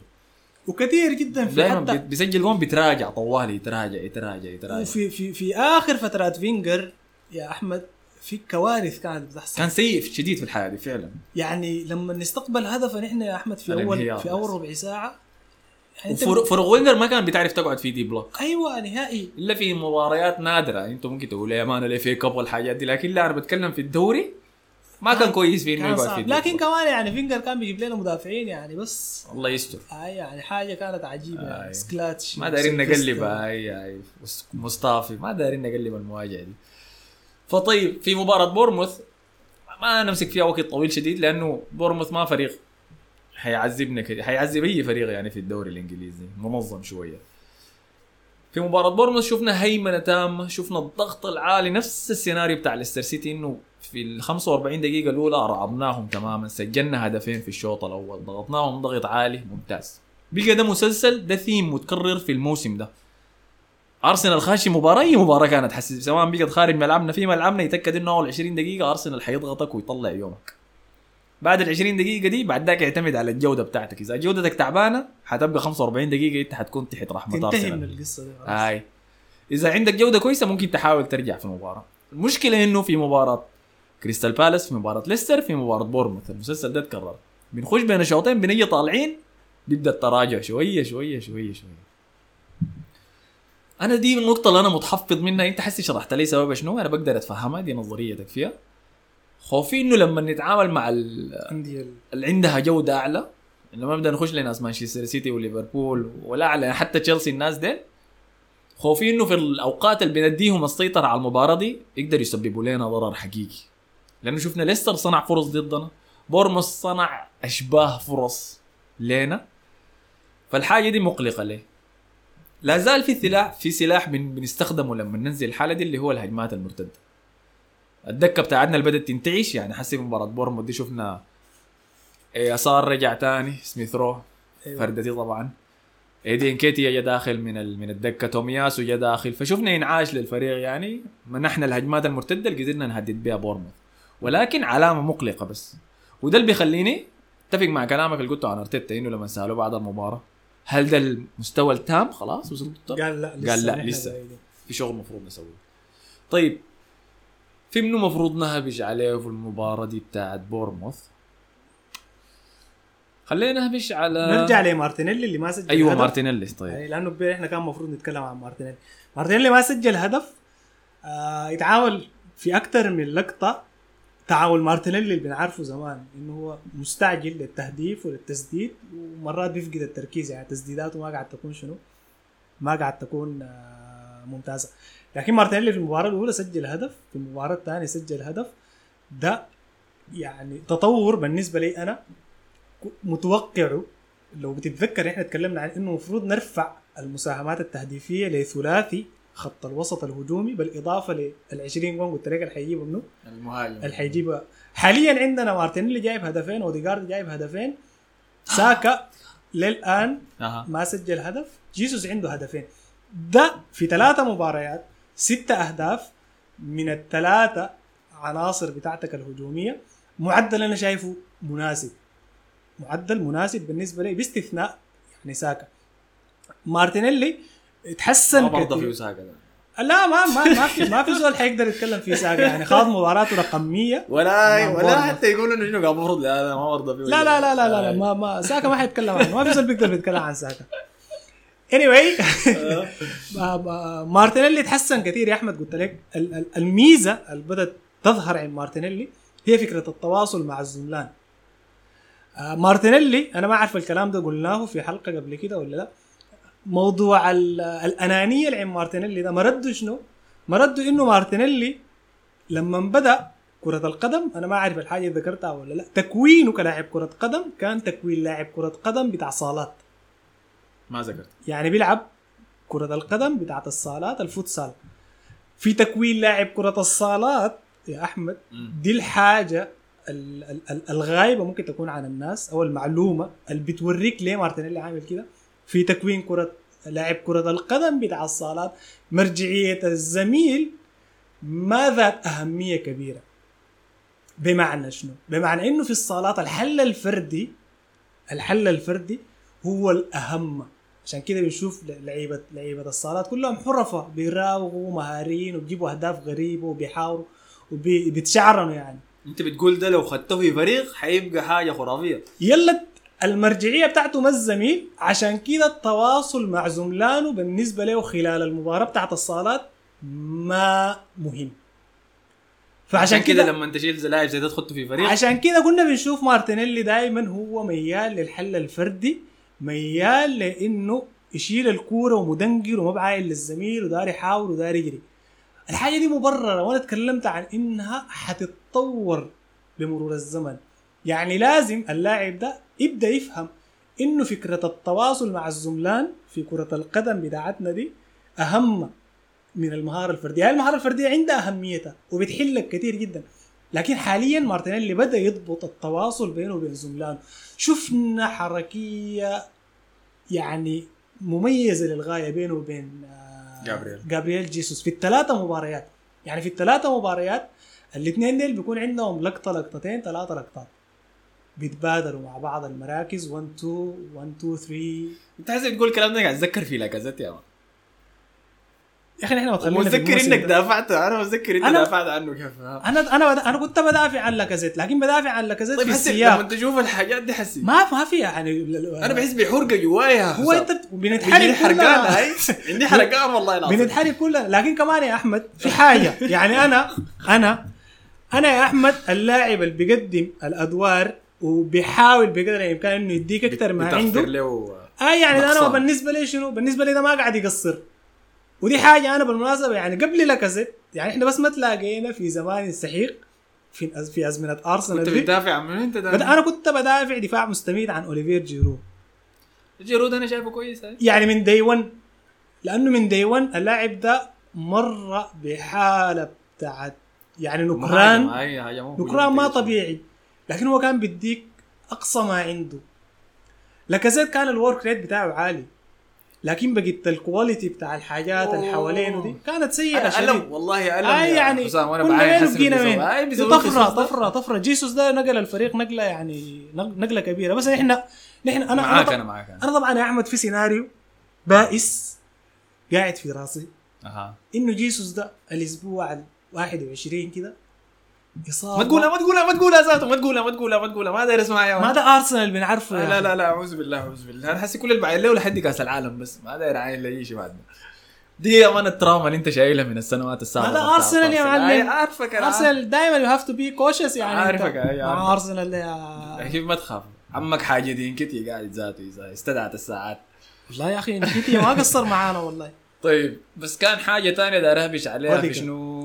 وكثير جدا في دائما حتى بيسجل جون بيتراجع طوالي يتراجع يتراجع يتراجع. وفي في في آخر فترات فينجر يا أحمد في كوارث كانت بتحصل. كان سيء شديد في الحياة دي فعلا. يعني لما نستقبل هدف نحن يا أحمد في اول في أول ربع ساعة يعني فرق وينجر ما كان بتعرف تقعد في دي بلوك. أيوه نهائي. إلا في مباريات نادرة. أنتم ممكن تقولوا يا مان في كب والحاجات دي لكن لا أنا بتكلم في الدوري ما كان كويس في إنه يقعد في دي لكن كمان يعني فينجر كان بيجيب لنا مدافعين يعني بس الله يستر. اي يعني حاجة كانت عجيبة يعني. سكلاتش ما دارين نقلب اي اي مصطفي ما دارين نقلب المواجهة دي. فطيب في مباراة بورنموث ما نمسك فيها وقت طويل شديد لأنه بورنموث ما فريق حيعذبنا كده حيعذب أي فريق يعني في الدوري الإنجليزي منظم شوية. في مباراة بورنموث شفنا هيمنة تامة شفنا الضغط العالي نفس السيناريو بتاع ليستر سيتي إنه في ال 45 دقيقة الأولى رعبناهم تماما سجلنا هدفين في الشوط الأول ضغطناهم ضغط عالي ممتاز. بقى ده مسلسل ده ثيم متكرر في الموسم ده. أرسنال خاشي مباراة أي مباراة كانت؟ حسي سواء بقت خارج ملعبنا في ملعبنا يتأكد إنه أول 20 دقيقة أرسنال حيضغطك ويطلع يومك. بعد ال 20 دقيقة دي بعد ذاك يعتمد على الجودة بتاعتك. إذا جودتك تعبانة حتبقى 45 دقيقة أنت حتكون تحت رحمة أرسنال. تنتهي من القصة دي هاي. إذا عندك جودة كويسة ممكن تحاول ترجع في المباراة. المشكلة إنه في مباراة كريستال بالاس في مباراة ليستر في مباراة بورنموث. المسلسل ده تكرر بنخش بين الشوطين بنيجي طالعين بيبدأ التراجع شوية شوية شوية شوية. أنا دي النقطة اللي أنا متحفظ منها. أنت حسي شرحت لي سبب شنو؟ أنا بقدر اتفهمها دي نظريتك فيها خوفي إنه لما نتعامل مع اللي عندها جودة أعلى لما نبدا نخش لناس مانشستر سيتي وليفربول ولا على حتى تشيلسي الناس ديل خوفي إنه في الأوقات اللي بنديهم السيطرة على المباراة دي يقدر يسببوا لنا ضرر حقيقي. لأنه شفنا ليستر صنع فرص ضدنا بورنموث صنع أشباه فرص لنا فالحاجة دي مقلقة ليه؟ لا زال في سلاح في سلاح بنستخدمه لما ننزل الحالة دي اللي هو الهجمات المرتدة. الدكه بتاعتنا اللي بدات تنتعش يعني حسي مباراة بورنموث دي شفنا يسار رجع تاني سميث رو أيوة. فردتي طبعا. إيدي نكيتيا جا داخل من من الدكة تومياسو جا داخل. فشفنا انعاش للفريق يعني منحنا الهجمات المرتدة اللي قدرنا نهدد بها بورنموث ولكن علامة مقلقة بس. وده اللي بيخليني أتفق مع كلامك اللي قلته عن أرتيتا إنه لما سألوه بعد المباراة هل ده المستوى التمام؟ خلاص وصلت قال لا لسه قال لا لسه. في شغل المفروض نسويه. طيب في منو مفروض نهبش عليه في المباراة دي بتاعت بورنموث؟ خلينا نهبش على نرجع لمارتينيلي اللي ما سجل أيوه هدف. مارتينيلي طيب. يعني لأنه إحنا كان المفروض نتكلم عن مارتينيلي. مارتينيلي ما سجل هدف. آه يتعامل في أكثر من لقطة. تعامل مارتينيلي اللي بنعرفه زمان إنه هو مستعجل للتهديف وللتسديد ومرات بيفقد التركيز يعني تسديداته ما قاعد تكون شنو؟ ما قاعد تكون آه ممتازة. لكن مارتينيلي في المباراة الأولى سجل هدف في المباراة الثانية سجل هدف. ده يعني تطور بالنسبة لي أنا متوقعه. لو بتتذكر إحنا تكلمنا عن إنه المفروض نرفع المساهمات التهديفية لثلاثي خط الوسط الهجومي بالاضافه لل 20 جون قلت لك اللي حيجيبه منه المهاجم. اللي حيجيبها حاليا عندنا مارتينيلي جايب هدفين اوديجارد جايب هدفين ساكا للآن ما سجل هدف. جيسوس عنده هدفين. ده في ثلاثة مباريات ستة أهداف من الثلاثة عناصر بتاعتك الهجومية. معدل أنا شايفه مناسب. معدل مناسب بالنسبة لي باستثناء يعني ساكا. مارتينيلي تحسن ما برضه كتير. في وساكا ده. لا ما ما ما في ما في زول حيقدر يتكلم في ساكا يعني خاض مباراته رقميه ولا ولا. حتى يقولوا إنه شنو المفروض لا لا ما برضه في لا لا لا لا لا, لا آه. ما ما ساكا ما حيتكلم عنه ما في زول بيقدر يتكلم عن ساكا anyway آه. مارتينيلي تحسن كثير يا أحمد قلت لك ال- ال- الميزة اللي بدأت تظهر عند مارتينيلي هي فكرة التواصل مع الزملاء آه، مارتينيلي أنا ما أعرف الكلام ده قلناه في حلقة قبل كده ولا لا موضوع ال- الأنانية اللي عند مارتينيلي ده. مرده شنو؟ مرده إنه مارتينيلي لما بدا كرة القدم أنا ما أعرف الحاجة اللي ذكرتها ولا لا. تكوينه كلاعب كرة قدم كان تكوين لاعب كرة قدم بتاع صالات. ما ذكرت. يعني بيلعب كرة القدم بتاعت الصالات الفوتسال. في تكوين لاعب كرة الصالات يا أحمد. دي الحاجة ال- ال- ال- الغايبة ممكن تكون عن الناس أو المعلومة اللي بتوريك ليه مارتينيلي عامل كده. في تكوين كرة لاعب كرة القدم بتاع الصالات مرجعية الزميل ما ذات أهمية كبيرة. بمعنى شنو؟ بمعنى إنه في الصالات الحل الفردي الحل الفردي هو الأهم. عشان كده بنشوف لعيبه لعيبة الصالات كلهم حرفه بيراوغوا مهاريين وبيجيبوا أهداف غريبة وبيحاوروا وبيتشعرنوا يعني. أنت بتقول ده لو خدته في فريق حيبقى حاجة خرافية. يلا المرجعية بتاعته ما الزميل؟ عشان كده التواصل مع زملانه بالنسبة له خلال المباراة بتاعت الصالات ما مهم. فعشان كده لما تشيل لاعب زي ده تحطه في فريق. عشان كده كنا بنشوف مارتينيلي دائما هو ميال للحل الفردي ميال لإنه يشيل الكورة ومدنقر وما بعاين للزميل ودار يحاول ودار يجري. الحاجة دي مبررة وأنا تكلمت عن إنها حتتطور بمرور الزمن. يعني لازم اللاعب ده يبدأ يفهم إنه فكرة التواصل مع الزملان في كرة القدم بتاعتنا دي أهم من المهارة الفردية. يعني المهارة الفردية عندها أهميتها وبتحل لك كثير جدا. لكن حاليا مارتينيلي بدأ يضبط التواصل بينه وبين زملانه شفنا حركية يعني مميزة للغاية بينه وبين آه، جابرييل. جابرييل جيسوس في الثلاثة مباريات. يعني في الثلاثة مباريات الاثنين ديل بيكون عندهم لقطة لقطتين ثلاثة لقطات. بيتبادلوا مع بعض المراكز. 1 2 1 2 3 انت حاسس تقول الكلام ده؟ قاعد اتذكر في لاكازيت يا مان يا أخي ما تخلينا في متذكر إنك. دافعت أنا متذكر أنا- دافعت عنه. كيف؟ أنا أنا أنا كنت بدافع عن لاكازيت لكن بدافع عن لاكازيت طيب في السياق. لما تشوف الحاجات دي حسي ما ما في يعني أنا بحس بحرقه جوايا. هو أنت بنتحرك حرقان هاي؟ عندي حرقان والله العظيم. بنتحرك كلنا. لكن كمان يا أحمد في حاجة. يعني أنا أنا أنا يا أحمد اللاعب اللي بيقدم الأدوار وبيحاول بقدر الإمكان إنه يديك أكثر ما عنده. له آه يعني ده أنا. بالنسبة لي شنو؟ بالنسبة لي ده ما قاعد يقصر. ودي حاجة أنا بالمناسبة يعني قبل لاكازيت يعني إحنا بس ما تلاقينا في زمان السحيق في في أزمنة أرسنال كنت بتدافع عن أنت ده أنا كنت بدافع دفاع مستميت عن أوليفير جيرو. جيرو أنا شايفه كويس هاي يعني من دي 1 لأنه من دي 1 اللاعب ده مر بحالة بتاعت يعني نكران نكران ما طبيعي. لكن هو كان بيديك أقصى ما عنده. لاكازيت كان ال work rate بتاعه عالي لكن بقيت ال quality بتاع الحاجات اللي حوالينه دي كانت سيئة شديد. الم والله ألم اي يا يعني حسام وأنا بعاين بيسوي. وين بيسوي طفرة. طفرة طفرة. جيسوس ده نقل الفريق نقلة يعني نقلة كبيرة. بس إحنا نحن أنا معاك أنا, أنا معاك. أنا أنا طبعا يا أحمد في سيناريو بائس قاعد في راسي. أها. إنه جيسوس ده الأسبوع ال 21 كده اصابه ما تقولها ما تقولها ما تقولها ذاته ما تقولها ما تقولها ما تقولها ما داير اسمعها يا ما. ده ارسنال بنعرفه لا. لا لا أعوذ بالله أعوذ بالله أنا حاسس كل اللي بعين له لحد كأس العالم بس ما داير عاين لاي شيء بعد دي يا مان ال trauma اللي أنت شايلها من السنوات السابقة هذا بتاعت أرسنال يا معلم. عارفك أنا ارسنال دائما you have to be cautious يعني عارفك، مع. ارسنال يا كيف ما تخاف عمك حاجة دي نكيتيا قاعد ذاته إذا استدعت الساعات والله يا أخي نكيتيا ما قصر معانا والله طيب بس كان حاجة ثانية داير أهبش عليها في. شنو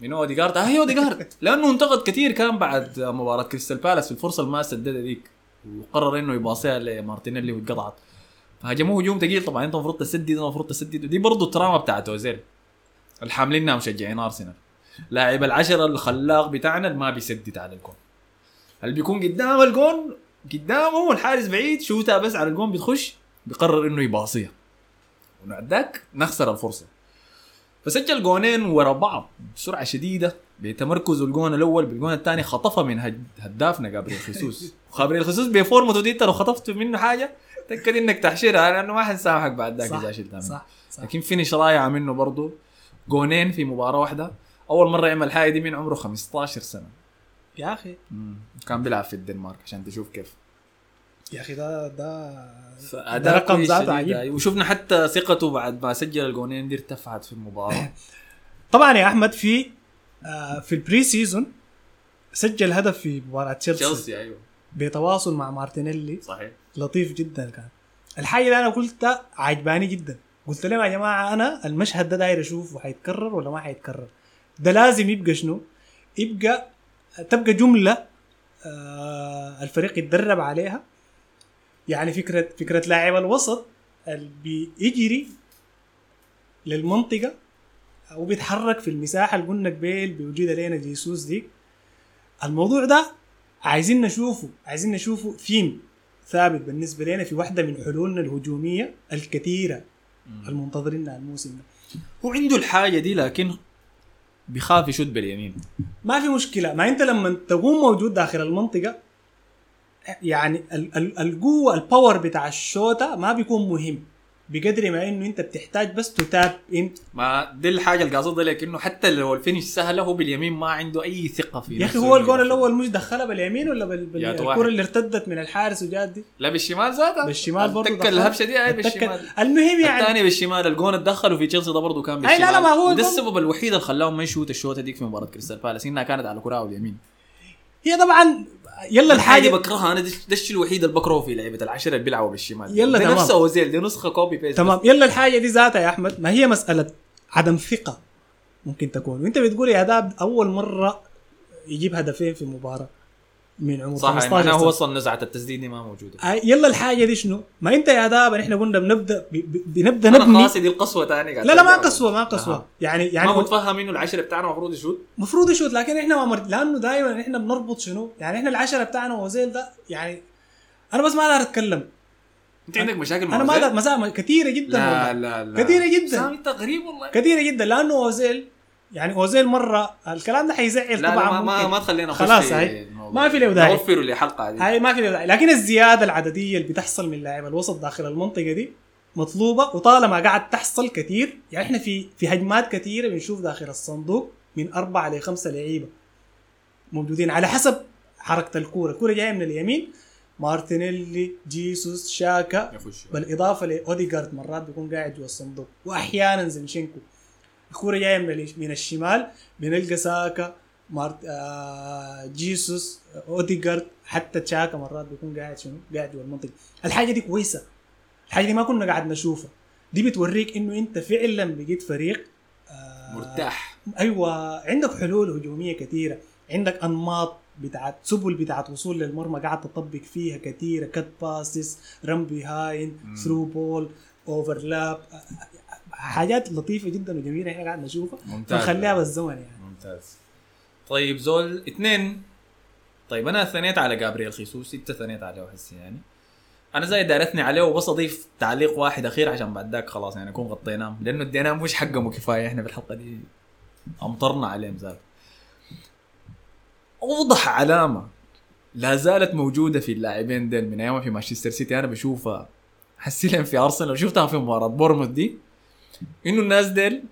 من اوديجارد آه هي اوديجارد لأنه انتقد كثير كان بعد مباراة كريستال بالاس في الفرصة اللي ما سددها ديك وقرر إنه يباصيها لمارتينيلي واتقطعت فهجموه هجوم ثقيل. طبعا أنت المفروض تسدد المفروض تسدد. ودي برضه ال trauma بتاعت أوزيل. الحاملينها مشجعين أرسنال. لاعب العشرة الخلاق بتاعنا اللي ما بيسدد على الجون. اللي بيكون قدام الجون؟ قدامه الحارس بعيد. شوتها بس على الجون بتخش بيقرر إنه يباصيها. وبعداك نخسر الفرصة. فسجل جونين ورا بعض بسرعة شديدة بتمركزه الجون الأول بالجون الثاني خطفها من هد- هدافنا جابريل خيسوس. وجابريل خيسوس بفورمته دي انت لو خطفت منه حاجة. تأكد إنك تحشرها لأنه ما حنسامحك بعد ذاك إذا شلتها. صح صح. لكن finish رائعه منه برضه جونين في مباراة واحدة. أول مرة يعمل حاجة دي من عمره 15 سنة. يا أخي. كان بيلعب في الدنمارك عشان تشوف كيف. يا أخي ده ده فأداء ده رقم ذاته. عجيب. أيوة. وشفنا حتى ثقته بعد ما سجل الجونين دي ارتفعت في المباراة. طبعا يا أحمد في آه في ال pre-season سجل هدف في مباراة تشيلسي. تشيلسي أيوه. بتواصل مع مارتينيلي. صحيح. لطيف جدا كان. الحاجة اللي أنا قلتها عجباني جدا. قلت لهم يا جماعة أنا المشهد ده داير أشوفه حيتكرر ولا ما حيتكرر؟ ده لازم يبقى شنو؟ يبقى تبقى جملة آه الفريق يتدرب عليها يعني فكرة فكرة لاعب الوسط اللي بيجري للمنطقة وبيتحرك في المساحة اللي قلنا قبيل بوجود علينا جيسوس دي. الموضوع ده عايزين نشوفه عايزين نشوفه ثيم ثابت بالنسبة لنا في واحدة من حلولنا الهجومية الكثيرة المنتظرينها الموسم ده. هو عنده الحاجة دي لكن بيخاف يشوت باليمين. ما في مشكلة. ما أنت لما تكون موجود داخل المنطقة يعني ال- ال- القوة ال power بتاع الشوطة ما بيكون مهم بقدر ما إنه أنت بتحتاج بس ت tap in ما دي الحاجة اللي قاصدها لك إنه حتى لو ال finish سهله هو باليمين ما عنده أي ثقة في يا أخي هو الجول. الأول مش دخلها باليمين ولا بال- بال- يا واحد. الكرة اللي ارتدت من الحارس وجات دي؟ لا بالشمال ذاتها. بالشمال برضه التكة الهبشة دي أي بالشمال. المهم يعني الثاني بالشمال الجون اتدخلوا في تشيلسي ده برضه كان بالشمال لا لا، ما هو ده السبب الوحيد اللي خلاهم ما يشوت الشوطة ديك في مباراة كريستال بالاس إنها كانت على كرة اليمين. هي طبعا يلا الحاجة بكرهها أنا ده الشيء الوحيد اللي بكرهه في لعيبه العشرة اللي بيلعبوا بالشمال. يلا تمام. نفسه اوزيل دي نسخة copy paste تمام. يلا الحاجة دي ذاتها يا أحمد. ما هي مسألة عدم ثقة ممكن تكون. وأنت بتقول يا داب أول مرة يجيب هدفين في مباراة. من عمر صح 15 معناه هو أصلا نزعه التسديد دي ما موجودة آه، يلا الحاجة دي شنو؟ ما أنت يا داب إحنا قلنا بنبدأ بنبدا أنا نبني خلاص دي القسوه ثاني لا لا ما قسوة ما قسوة أها. يعني يعني ما متفهم إنه العشرة بتاعنا المفروض يشوت المفروض يشوت لكن إحنا ما مر... لأنه دائما إحنا بنربط شنو؟ يعني إحنا العشرة بتاعنا وزيل ده يعني أنا بس ما أقدر أتكلم أنت عندك مشاكل مع أنا ما؟ أقدر مسا... كثيرة جدا لا والله. لا لا كثيرة جدا سامي انت غريب والله كثيرة جدا لأنه اوزيل يعني أوزيل مرة الكلام ده حيزعل طبعا ما, ما, ممكن. ما تخلينا خلاص هاي. ما في له داعي. نوفروا لحلقة عادي هاي ما في له داعي. لكن الزيادة العددية اللي بتحصل من لاعب الوسط داخل المنطقة دي مطلوبة وطالما قاعد تحصل كثير يعني إحنا في في هجمات كثيره بنشوف داخل الصندوق من أربعة لخمسه لعيبة موجودين على حسب حركة الكورة. الكورة جاية من اليمين. مارتينيلي جيسوس شاكا. يخش بالإضافة لأوديجارد مرات بيكون قاعد جوا الصندوق. واحيانا زنشينكو الكوره جاية من من الشمال بنلقى ساكا مارتي آه جيسوس اوديجارد حتى شاكا مرات بيكون قاعد شنو؟ قاعد جوا المنطقة. الحاجة دي كويسة. الحاجة دي ما كنا قاعد نشوفها. دي بتوريك إنه أنت فعلا بقيت فريق آه مرتاح. أيوه. عندك حلول هجومية كثيره عندك أنماط بتاعت سبل بتاعت وصول للمرمى قاعد تطبق فيها كثيره cut passes run behind through ball overlap حاجات لطيفة جدا وجميلة إحنا قاعد نشوفها. ممتاز. نخليها بالزمن يعني. ممتاز. طيب زول اثنين. طيب أنا ثنيت على جابرييل خيسوس انت ثنيت عليه هسه يعني أنا زي داير اثني عليه وبس اضيف تعليق واحد أخير عشان بعد ذاك خلاص يعني نكون غطيناه. لأنه اديناه مستحقه كفاية إحنا بالحلقة دي. أمطرنا عليه زاد أوضح علامة لا زالت موجودة في اللاعبين ديل من أيام في مانشستر سيتي. أنا بشوفها حسي لهم في ارسنال وشفتها في مباراة بورنموث دي إنه الناس ديل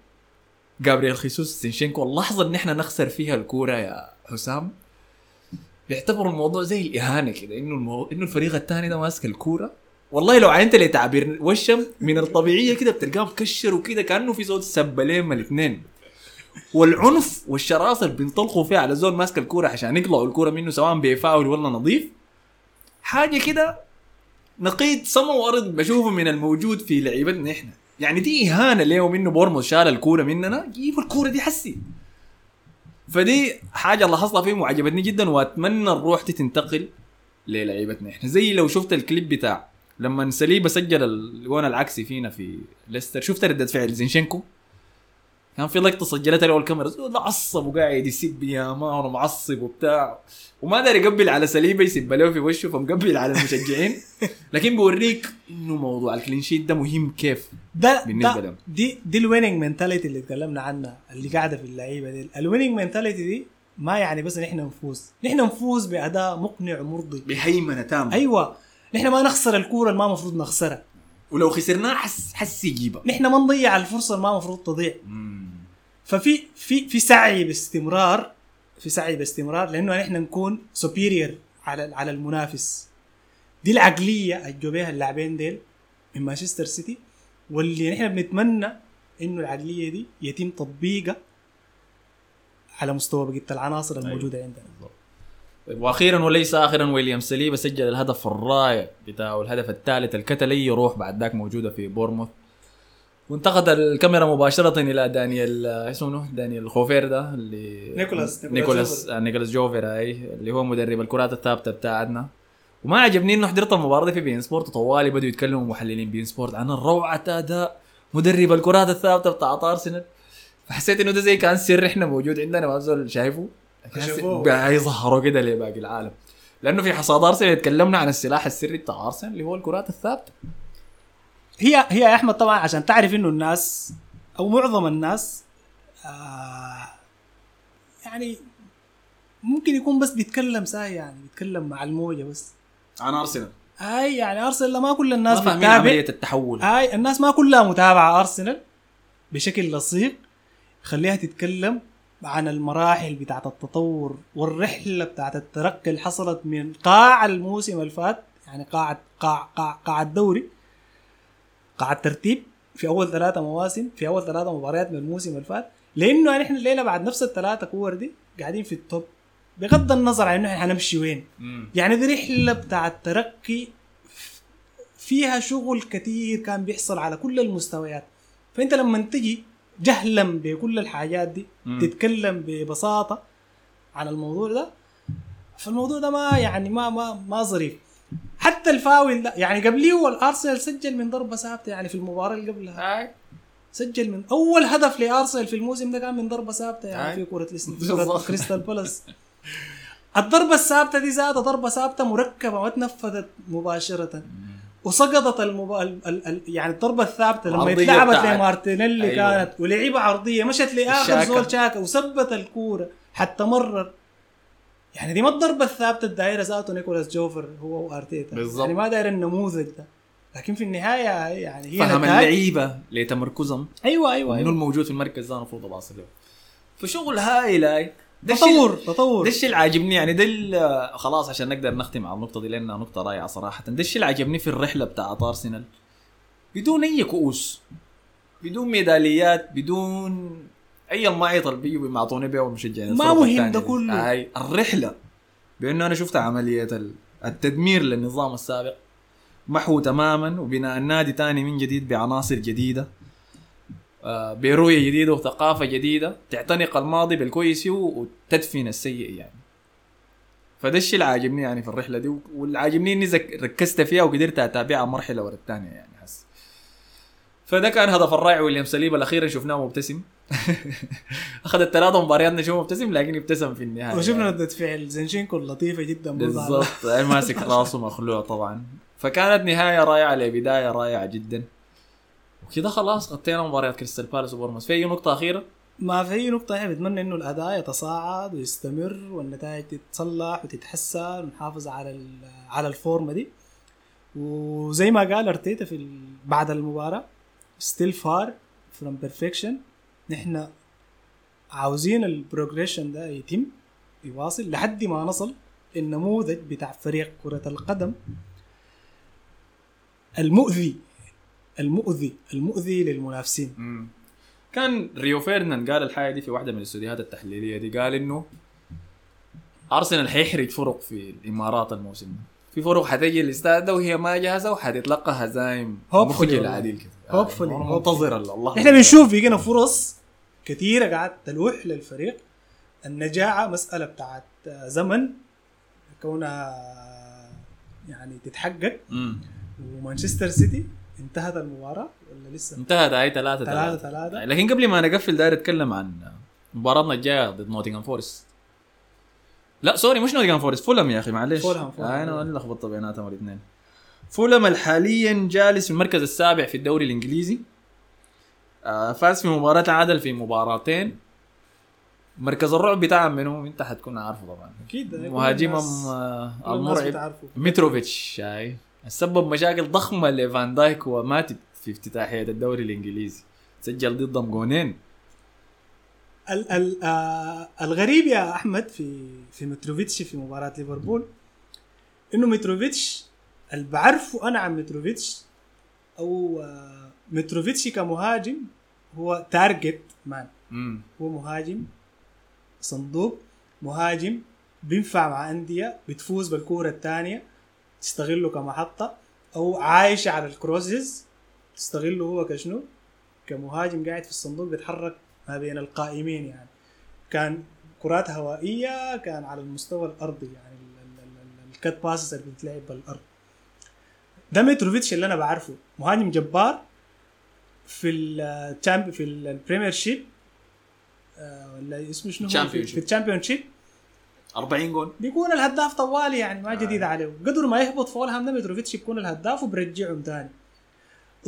جابرييل خيسوس زينشينكو اللحظه إن إحنا نخسر فيها الكورة يا حسام بيعتبروا الموضوع زي الإهانة كده إنه المو... إنه الفريق الثاني ده ماسك الكورة. والله لو عاينت لتعبير وشهم الطبيعية كده بتلقاه مكشر وكده كأنه في صوت من الاثنين. والعنف والشراسة اللي بينطلقوا فيها على زول ماسك الكورة عشان يقلعوا الكورة منه سواء بيفاول ولا نظيف. حاجة كده نقيض سما وأرض بشوفه من الموجود في لعيبتنا إحنا. يعني دي إهانة ليه منه بورموس شال الكورة مننا جيبوا الكورة دي حسي. فدي حاجة لاحظتها فيهم وعجبتني جدا وأتمنى الروح دي تنتقل للعيبتنا. إحنا زي لو شفت الكليب بتاع لما سليبة سجل الجون العكسي فينا في ليستر شفت ردة فعل زينشينكو؟ كان في لقطة سجلتها له الكاميرا زول عصب وقاعد يسب يا مان ومعصب وبتاع. وما داري يقبل على ساليبا يسب له في وشه فمقبل على المشجعين. لكن بوريك إنه موضوع ال clean sheet ده مهم كيف ده بالنسبة ده لهم. دي دي ال winning mentality اللي اتكلمنا عنها اللي قاعدة في اللعيبة دي. ال winning mentality دي ما يعني بس نحن نفوز. نحن نفوز بأداء مقنع ومرضي. بهيمنة تامة. أيوه. نحن ما نخسر الكورة اللي ما المفروض نخسرها. ولو خسرناه حس حسي نجيبها. نحن ما نضيع الفرصة اللي ما المفروض تضيع. ففي في في سعي باستمرار في سعي باستمرار لأنه نحن نكون superior على على المنافس. دي العقلية اللي جو بيها اللاعبين ديل من مانشستر سيتي واللي نحن بنتمنى إنه العقلية دي يتم تطبيقها على مستوى بقية العناصر الموجودة عندنا. طيب وأخيرا وليس اخرا ويليام ساليبا سجل الهدف الرائع بتاعه الهدف الثالث الكتل أي روح بعد ذاك موجودة في بورنموث. وانتقلت الكاميرا مباشرة إلى دانيال اسمه؟ دانيال جوفير ده اللي نيكولاس- نيكولاس آه، نيكولاس جوفر أي اللي هو مدرب الكرات الثابتة بتاعتنا. وما عجبني إنه حضرت المباراة دي في بين سبورت وطوالي بدوا يتكلموا محللين بين سبورت عن الروعة أداء مدرب الكرات الثابتة بتاعت أرسنال. فحسيت إنه ده زي كان سر إحنا موجود عندنا ما زول شايفه. يظهروا كده لباقي العالم. لأنه في حصاد أرسنال تكلمنا عن السلاح السري بتاع أرسنال اللي هو الكرات الثابتة. هي هي يا أحمد طبعا عشان تعرف إنه الناس أو معظم الناس آه يعني ممكن يكون بس بيتكلم ساي يعني بيتكلم مع الموجة بس. عن أرسنال. اي يعني أرسنال ما كل ما الناس بتتابع عملية التحول. اي الناس ما كلها متابعة أرسنال بشكل لصيق. خليها تتكلم عن المراحل بتاعت التطور والرحلة بتاعت الترقي اللي حصلت من قاع الموسم اللي فات يعني قاع قاع قاع, قاع الدوري. قاع الترتيب في أول ثلاثة مواسم في أول ثلاثة مباريات من الموسم اللي فات لأنه نحن الليلة بعد نفس الثلاثة كور دي قاعدين في التوب بغض النظر عن إنه إحنا حنمشي وين مم. يعني دي رحلة بتاعت ترقي فيها شغل كتير كان بيحصل على كل المستويات فأنت لما تجي جهلا بكل الحاجات دي مم. تتكلم ببساطة عن الموضوع ده فالموضوع ده ما يعني ما ما ما ظريف حتى الفاول ده يعني قبليه الأرسنال سجل من ضربة ثابتة يعني في المباراة اللي قبلها. هاي. سجل من أول هدف لأرسنال في الموسم ده كان من ضربة ثابتة يعني أي. في كرة كريستال بالاس. الضربة الثابتة دي ذاتها ضربة ثابتة مركبة ما تنفذت مباشرة. وسقطت المب... ال... ال... ال... يعني الضربة الثابتة لما اتلعبت لمارتينيلي أيوة. كانت ولعبها عرضية مشت لآخر. زول شاكا وثبت الكورة حتى مرر. يعني دي ما الضربة الثابتة الدايرها ذاته نيكولاس جوفر هو وأرتيتا. يعني ما داير النموذج ده. لكن في النهاية يعني هي فهم اللعيبة لتمركزهم. أيوه أيوه, ومنو أيوة. الموجود في المركز ده المفروض اباصي له فشغل هاي ده الشيء- تطور تطور. ده الشيء اللي عاجبني يعني ده خلاص عشان نقدر نختم على النقطة دي لأنها نقطة رائعة صراحة. ده الشيء اللي عجبني في الرحلة بتاعت أرسنال. بدون أي كؤوس بدون ميداليات بدون أي المعيط اللي بيجوا بيعطوني بيه المشجعين ما مهم ده. كله. هاي الرحلة. بأنه أنا شفت عملية ال- التدمير للنظام السابق. محو تماما وبناء النادي تاني من جديد بعناصر جديدة. آه، برؤيه جديدة وثقافة جديدة. تعتنق الماضي بالكويس وتدفن السيء يعني. فده الشيء اللي عاجبني يعني في الرحلة دي واللي عاجبني إني ركزت فيها وقدرت أتابعها مرحلة ورا الثانية يعني. فده كان هدف الرائع ويليام سليبا الاخيرا شفناه مبتسم. اخذ الثلاثه مباريات نشوفه مبتسم لكن ابتسم في النهاية. وشفنا يعني. ردة فعل زنشينكو اللطيفة جدا بالضبط. ماسك راسه مخلوع طبعا. فكانت نهاية رائعة لبداية رائعة جدا. وكذا خلاص غطينا مباريات كريستال بالاس وبورنموث في أي نقطة أخيرة؟ ما في أي نقطة إحنا بنتمنى إنه الأداء يتصاعد ويستمر والنتائج تتصلح وتتحسن ونحافظ على على ال form ة دي. وزي ما قال أرتيتا في بعد المباراة still far from perfection نحن عاوزين ال progression ده يتم يواصل لحد ما نصل النموذج بتاع فريق كرة القدم. المؤذي المؤذي المؤذي للمنافسين. كان ريو فيرديناند قال الحاجة دي في واحدة من الاستوديوهات التحليلية دي. قال إنه أرسنال حيحرج فرق في الإمارات الموسم ده. في فرق حتيجي الاستاد ده وهي ما جاهزة وحتتلقى هزايم مخجله. عديل كده. Hopefully. يعني منتظر الله. إحنا بنشوف بيجينا فرص كثيره قاعد تلوح للفريق. النجاعة مسألة بتاعت زمن كونها يعني تتحقق. ومانشستر سيتي انتهت المباراة ولا لسه؟ انتهت هاي ثلاثة ثلاثة. ثلاثة لكن قبل ما نقفل داير اتكلم عن مباراتنا الجاية ضد نوتنغهام فورست. لا sorry مش نوتنغهام فورست فولهام يا أخي معلش. فولهام، فولهام. أنا لخبطت بيناتهم الاثنين. فولهام حاليا جالس في المركز السابع في الدوري الإنجليزي. آه فاز في مباراة عادل في مباراتين. مركز الرعب بتاعهم منو؟ انت حتكون عارفه طبعا. أكيد مهاجمهم آه، المرعب. متروفيتش شاي. سبب مشاكل ضخمة لفان دايك وماتيب في افتتاحية الدوري الإنجليزي. سجل ضدهم جونين. ال ال آه الغريب يا أحمد في في متروفيتش في مباراة ليفربول إنه متروفيتش اللي بعرفه أنا عن متروفيتش أو آه متروفيتش كمهاجم هو target man امم هو مهاجم صندوق مهاجم بينفع مع انديه بتفوز بالكوره الثانية تستغله كمحطه أو عايش على ال crosses تستغله هو كشنو كمهاجم قاعد في الصندوق بيتحرك ما بين القائمين يعني كان كرات هوائيه كان على المستوى الارضي يعني ال- ال- ال- ال cut passes اللي بتتلعب بالارض ده متروفيتش اللي أنا بعرفه. مهاجم جبار في ال champ في ال premier ship آه، ولا اسمه شنو هو؟ في- ال Championship 40 جون بيكون الهداف طوالي يعني ما جديد آه. عليه قدر ما يهبط فولهام ده متروفيتش يكون الهداف وبرجعهم تاني.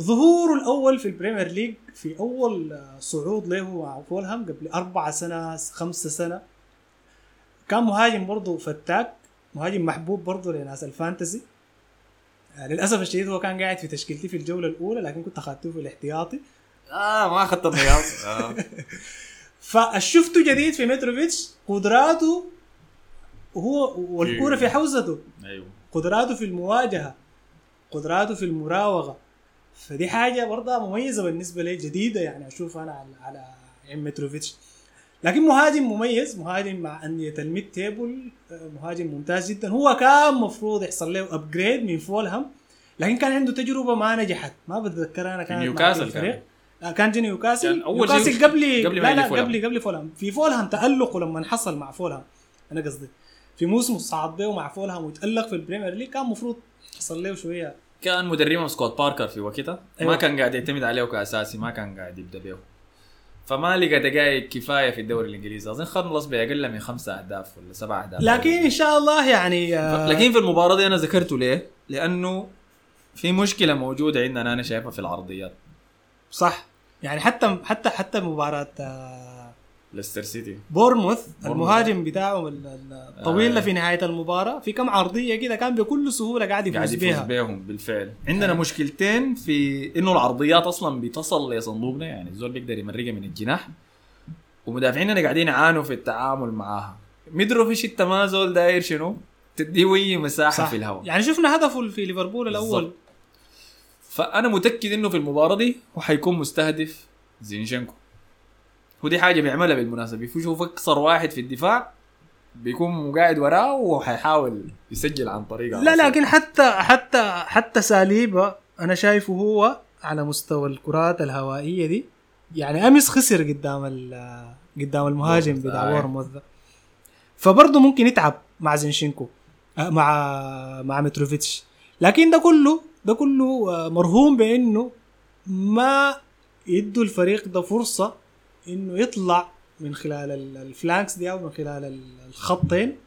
ظهوره الأول في ال Premier League في أول آه، صعود له مع فولهام قبل أربع سنة خمسة سنة. كان مهاجم برضه فتاك مهاجم محبوب برضه لناس ال fantasy. للأسف الشديد هو كان قاعد في تشكيلتي في الجولة الأولى لكن كنت اخذته في الاحتياطي. آه ما اخذت الرياض آه. فشفته جديد في متروفيتش قدراته هو والكورة في حوزته. أيوه. قدراته في المواجهة قدراته في المراوغة. فدي حاجة برضه مميزة بالنسبة لي جديدة يعني. أشوف أنا على على متروفيتش لكن مهاجم مميز مهاجم مع أندية ال mid table آه، مهاجم ممتاز جدا هو كان مفروض يحصل له upgrade من فولهام لكن كان عنده تجربة ما نجحت ما بتذكر أنا كانت مع نيوكاسل فريق. كان. آه، كان جا نيوكاسل كان أول نيوكاسل قبل قبل لا لا. قبل قبل فولهام في فولهام تألقه لما حصل مع فولهام أنا قصدي في موسم صعد به مع فولهام وتألق في ال Premier League كان مفروض يحصل له شوية كان مدربهم سكوت باركر في وقتها أيوة. ما كان قاعد يعتمد عليه كأساسي ما كان قاعد يبدأ به فما لقى دقائق كفاية في الدوري الإنجليزي. أظن خلص باقل من خمسة أهداف ولا سبعة أهداف. لكن إن شاء الله يعني آه، لكن في المباراة دي أنا ذكرته ليه؟ لأنه في مشكلة موجودة عندنا أنا شايفها في العرضيات. صح. يعني حتى حتى حتى مباراة آه، ليستر سيتي بورموث. المهاجم بتاعهم ال- ال- الطويل آه. في نهاية المباراة. في كم عرضية كده كان بكل سهولة قاعد قاعد يفوز يفوز بها بيهم بالفعل. عندنا مشكلتين في إنه العرضيات أصلا بتصل لصندوقنا يعني الزول بيقدر يمرقها من الجناح ومدافعيننا قاعدين يعانوا في التعامل معاها. مدروفيش انت ما زول داير شنو؟ تديه اي مساحة صح. في الهواء. يعني شفنا هدفه في ليفربول الأول. بالضبط. فأنا متأكد إنه في المباراة دي هو حيكون مستهدف زينشينكو. ودي حاجة بيعملها بالمناسبة. بيشوف أكثر واحد في الدفاع بيكون قاعد وراه وحيحاول يسجل عن طريقه. لا لكن حتى حتى حتى ساليبا أنا شايفه هو على مستوى الكرات الهوائية دي يعني أمس خسر قدام قدام المهاجم بتاع. بورنموث ده. فبرضه ممكن يتعب مع زينشينكو آه، مع مع متروفيتش. لكن ده كله ده كله آه، مرهون بأنه ما يدوا الفريق ده فرصة إنه يطلع من خلال ال- ال flanks دي أو من خلال ال- الخطين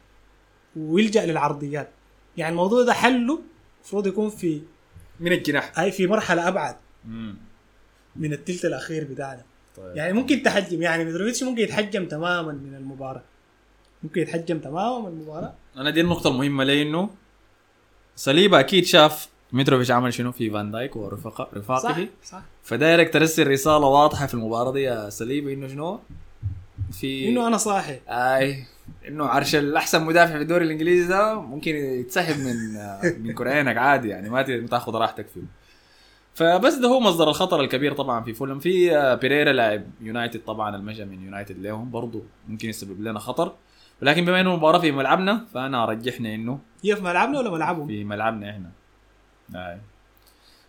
ويلجأ للعرضيات. يعني الموضوع ده حله المفروض يكون في من الجناح. أي في مرحلة أبعد مم. من الثلث الأخير بتاعنا. طيب. يعني ممكن تحجم. يعني متروفيتش ممكن يتحجم تماما من المباراة. ممكن يتحجم تماما من المباراة. أنا دي النقطة المهمة لي انه سليبا أكيد شاف متروفيتش عمل شنو في فان دايك ورفقه صح رفاقه. صح فدايرك ترسل رسالة واضحة في المباراة دي يا سليبا إنه شنو؟ في إنه أنا صاحي. آي إنه عرش الأحسن مدافع في الدوري الإنجليزي ده ممكن يتسحب من من كرعينك عادي يعني ما تاخذ راحتك فيه. فبس ده هو مصدر الخطر الكبير طبعا في فولم. في آه، بيريرا لاعب يونايتد طبعا المشى من يونايتد لهم برضه ممكن يسبب لنا خطر. ولكن بما إنه المباراة في ملعبنا فأنا ارجحنا إنه هي في ملعبنا ولا ملعبهم؟ في ملعبنا إحنا. اي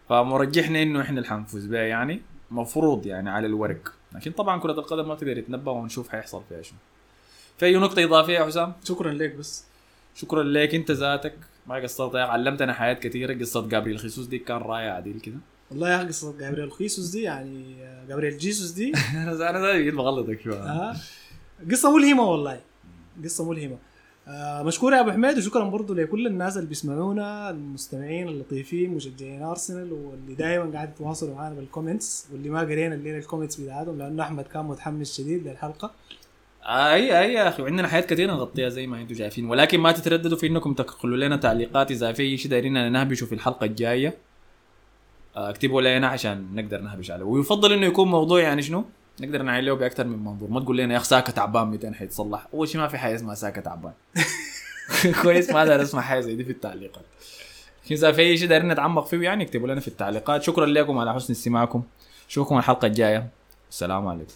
فمرجحنا إنه إحنا اللي حنفوز بها يعني مفروض يعني على الورق. لكن طبعا كرة القدم ما تقدر يتنبأ ونشوف حيحصل فيها شنو. في أي نقطة إضافية يا حسام؟ شكرا لك بس. شكرا لك أنت ذاتك. ما قصرت يا علمتنا حياة كثيرة. قصة جابريل خيسوس دي كان رائع عديل كده. والله يا قصة جابريل خيسوس دي يعني جابريل جيسوس دي. أنا أنا بغلطك شوية. آه. قصة ملهمة والله. قصة ملهمة. آه مشكور يا أبو حميد وشكرا برضو لكل الناس اللي بيسمعونا المستمعين اللطيفين مشجعين أرسنال واللي دائما قاعد يتواصلوا معنا بال comments واللي ما قرينا الليلة ال comments بتاعتهم لأنه أحمد كان متحمس شديد للحلقة. أي أي يا أخي وعندنا حاجات كثيره نغطيها زي ما أنتم شايفين ولكن ما تترددوا في إنكم تخلوا لنا تعليقات إذا في شيء دايرين نهبشه في الحلقة الجاية. آه، اكتبوا لنا عشان نقدر نهبش عليه. ويفضل إنه يكون موضوع يعني شنو؟ نقدر نعيله باكثر من منظور. ما تقول لنا يا أخي ساكه تعبان 200 حيتصلح أول شيء ما في حاجة اسمها ساكه تعبان. كويس ما دار أسمع حاجة زي دي في التعليقات. اذا في أي شيء دايرين نتعمق فيه يعني اكتبوا لنا في التعليقات. شكرا لكم على حسن استماعكم. اشوفكم الحلقة الجاية. السلام عليكم.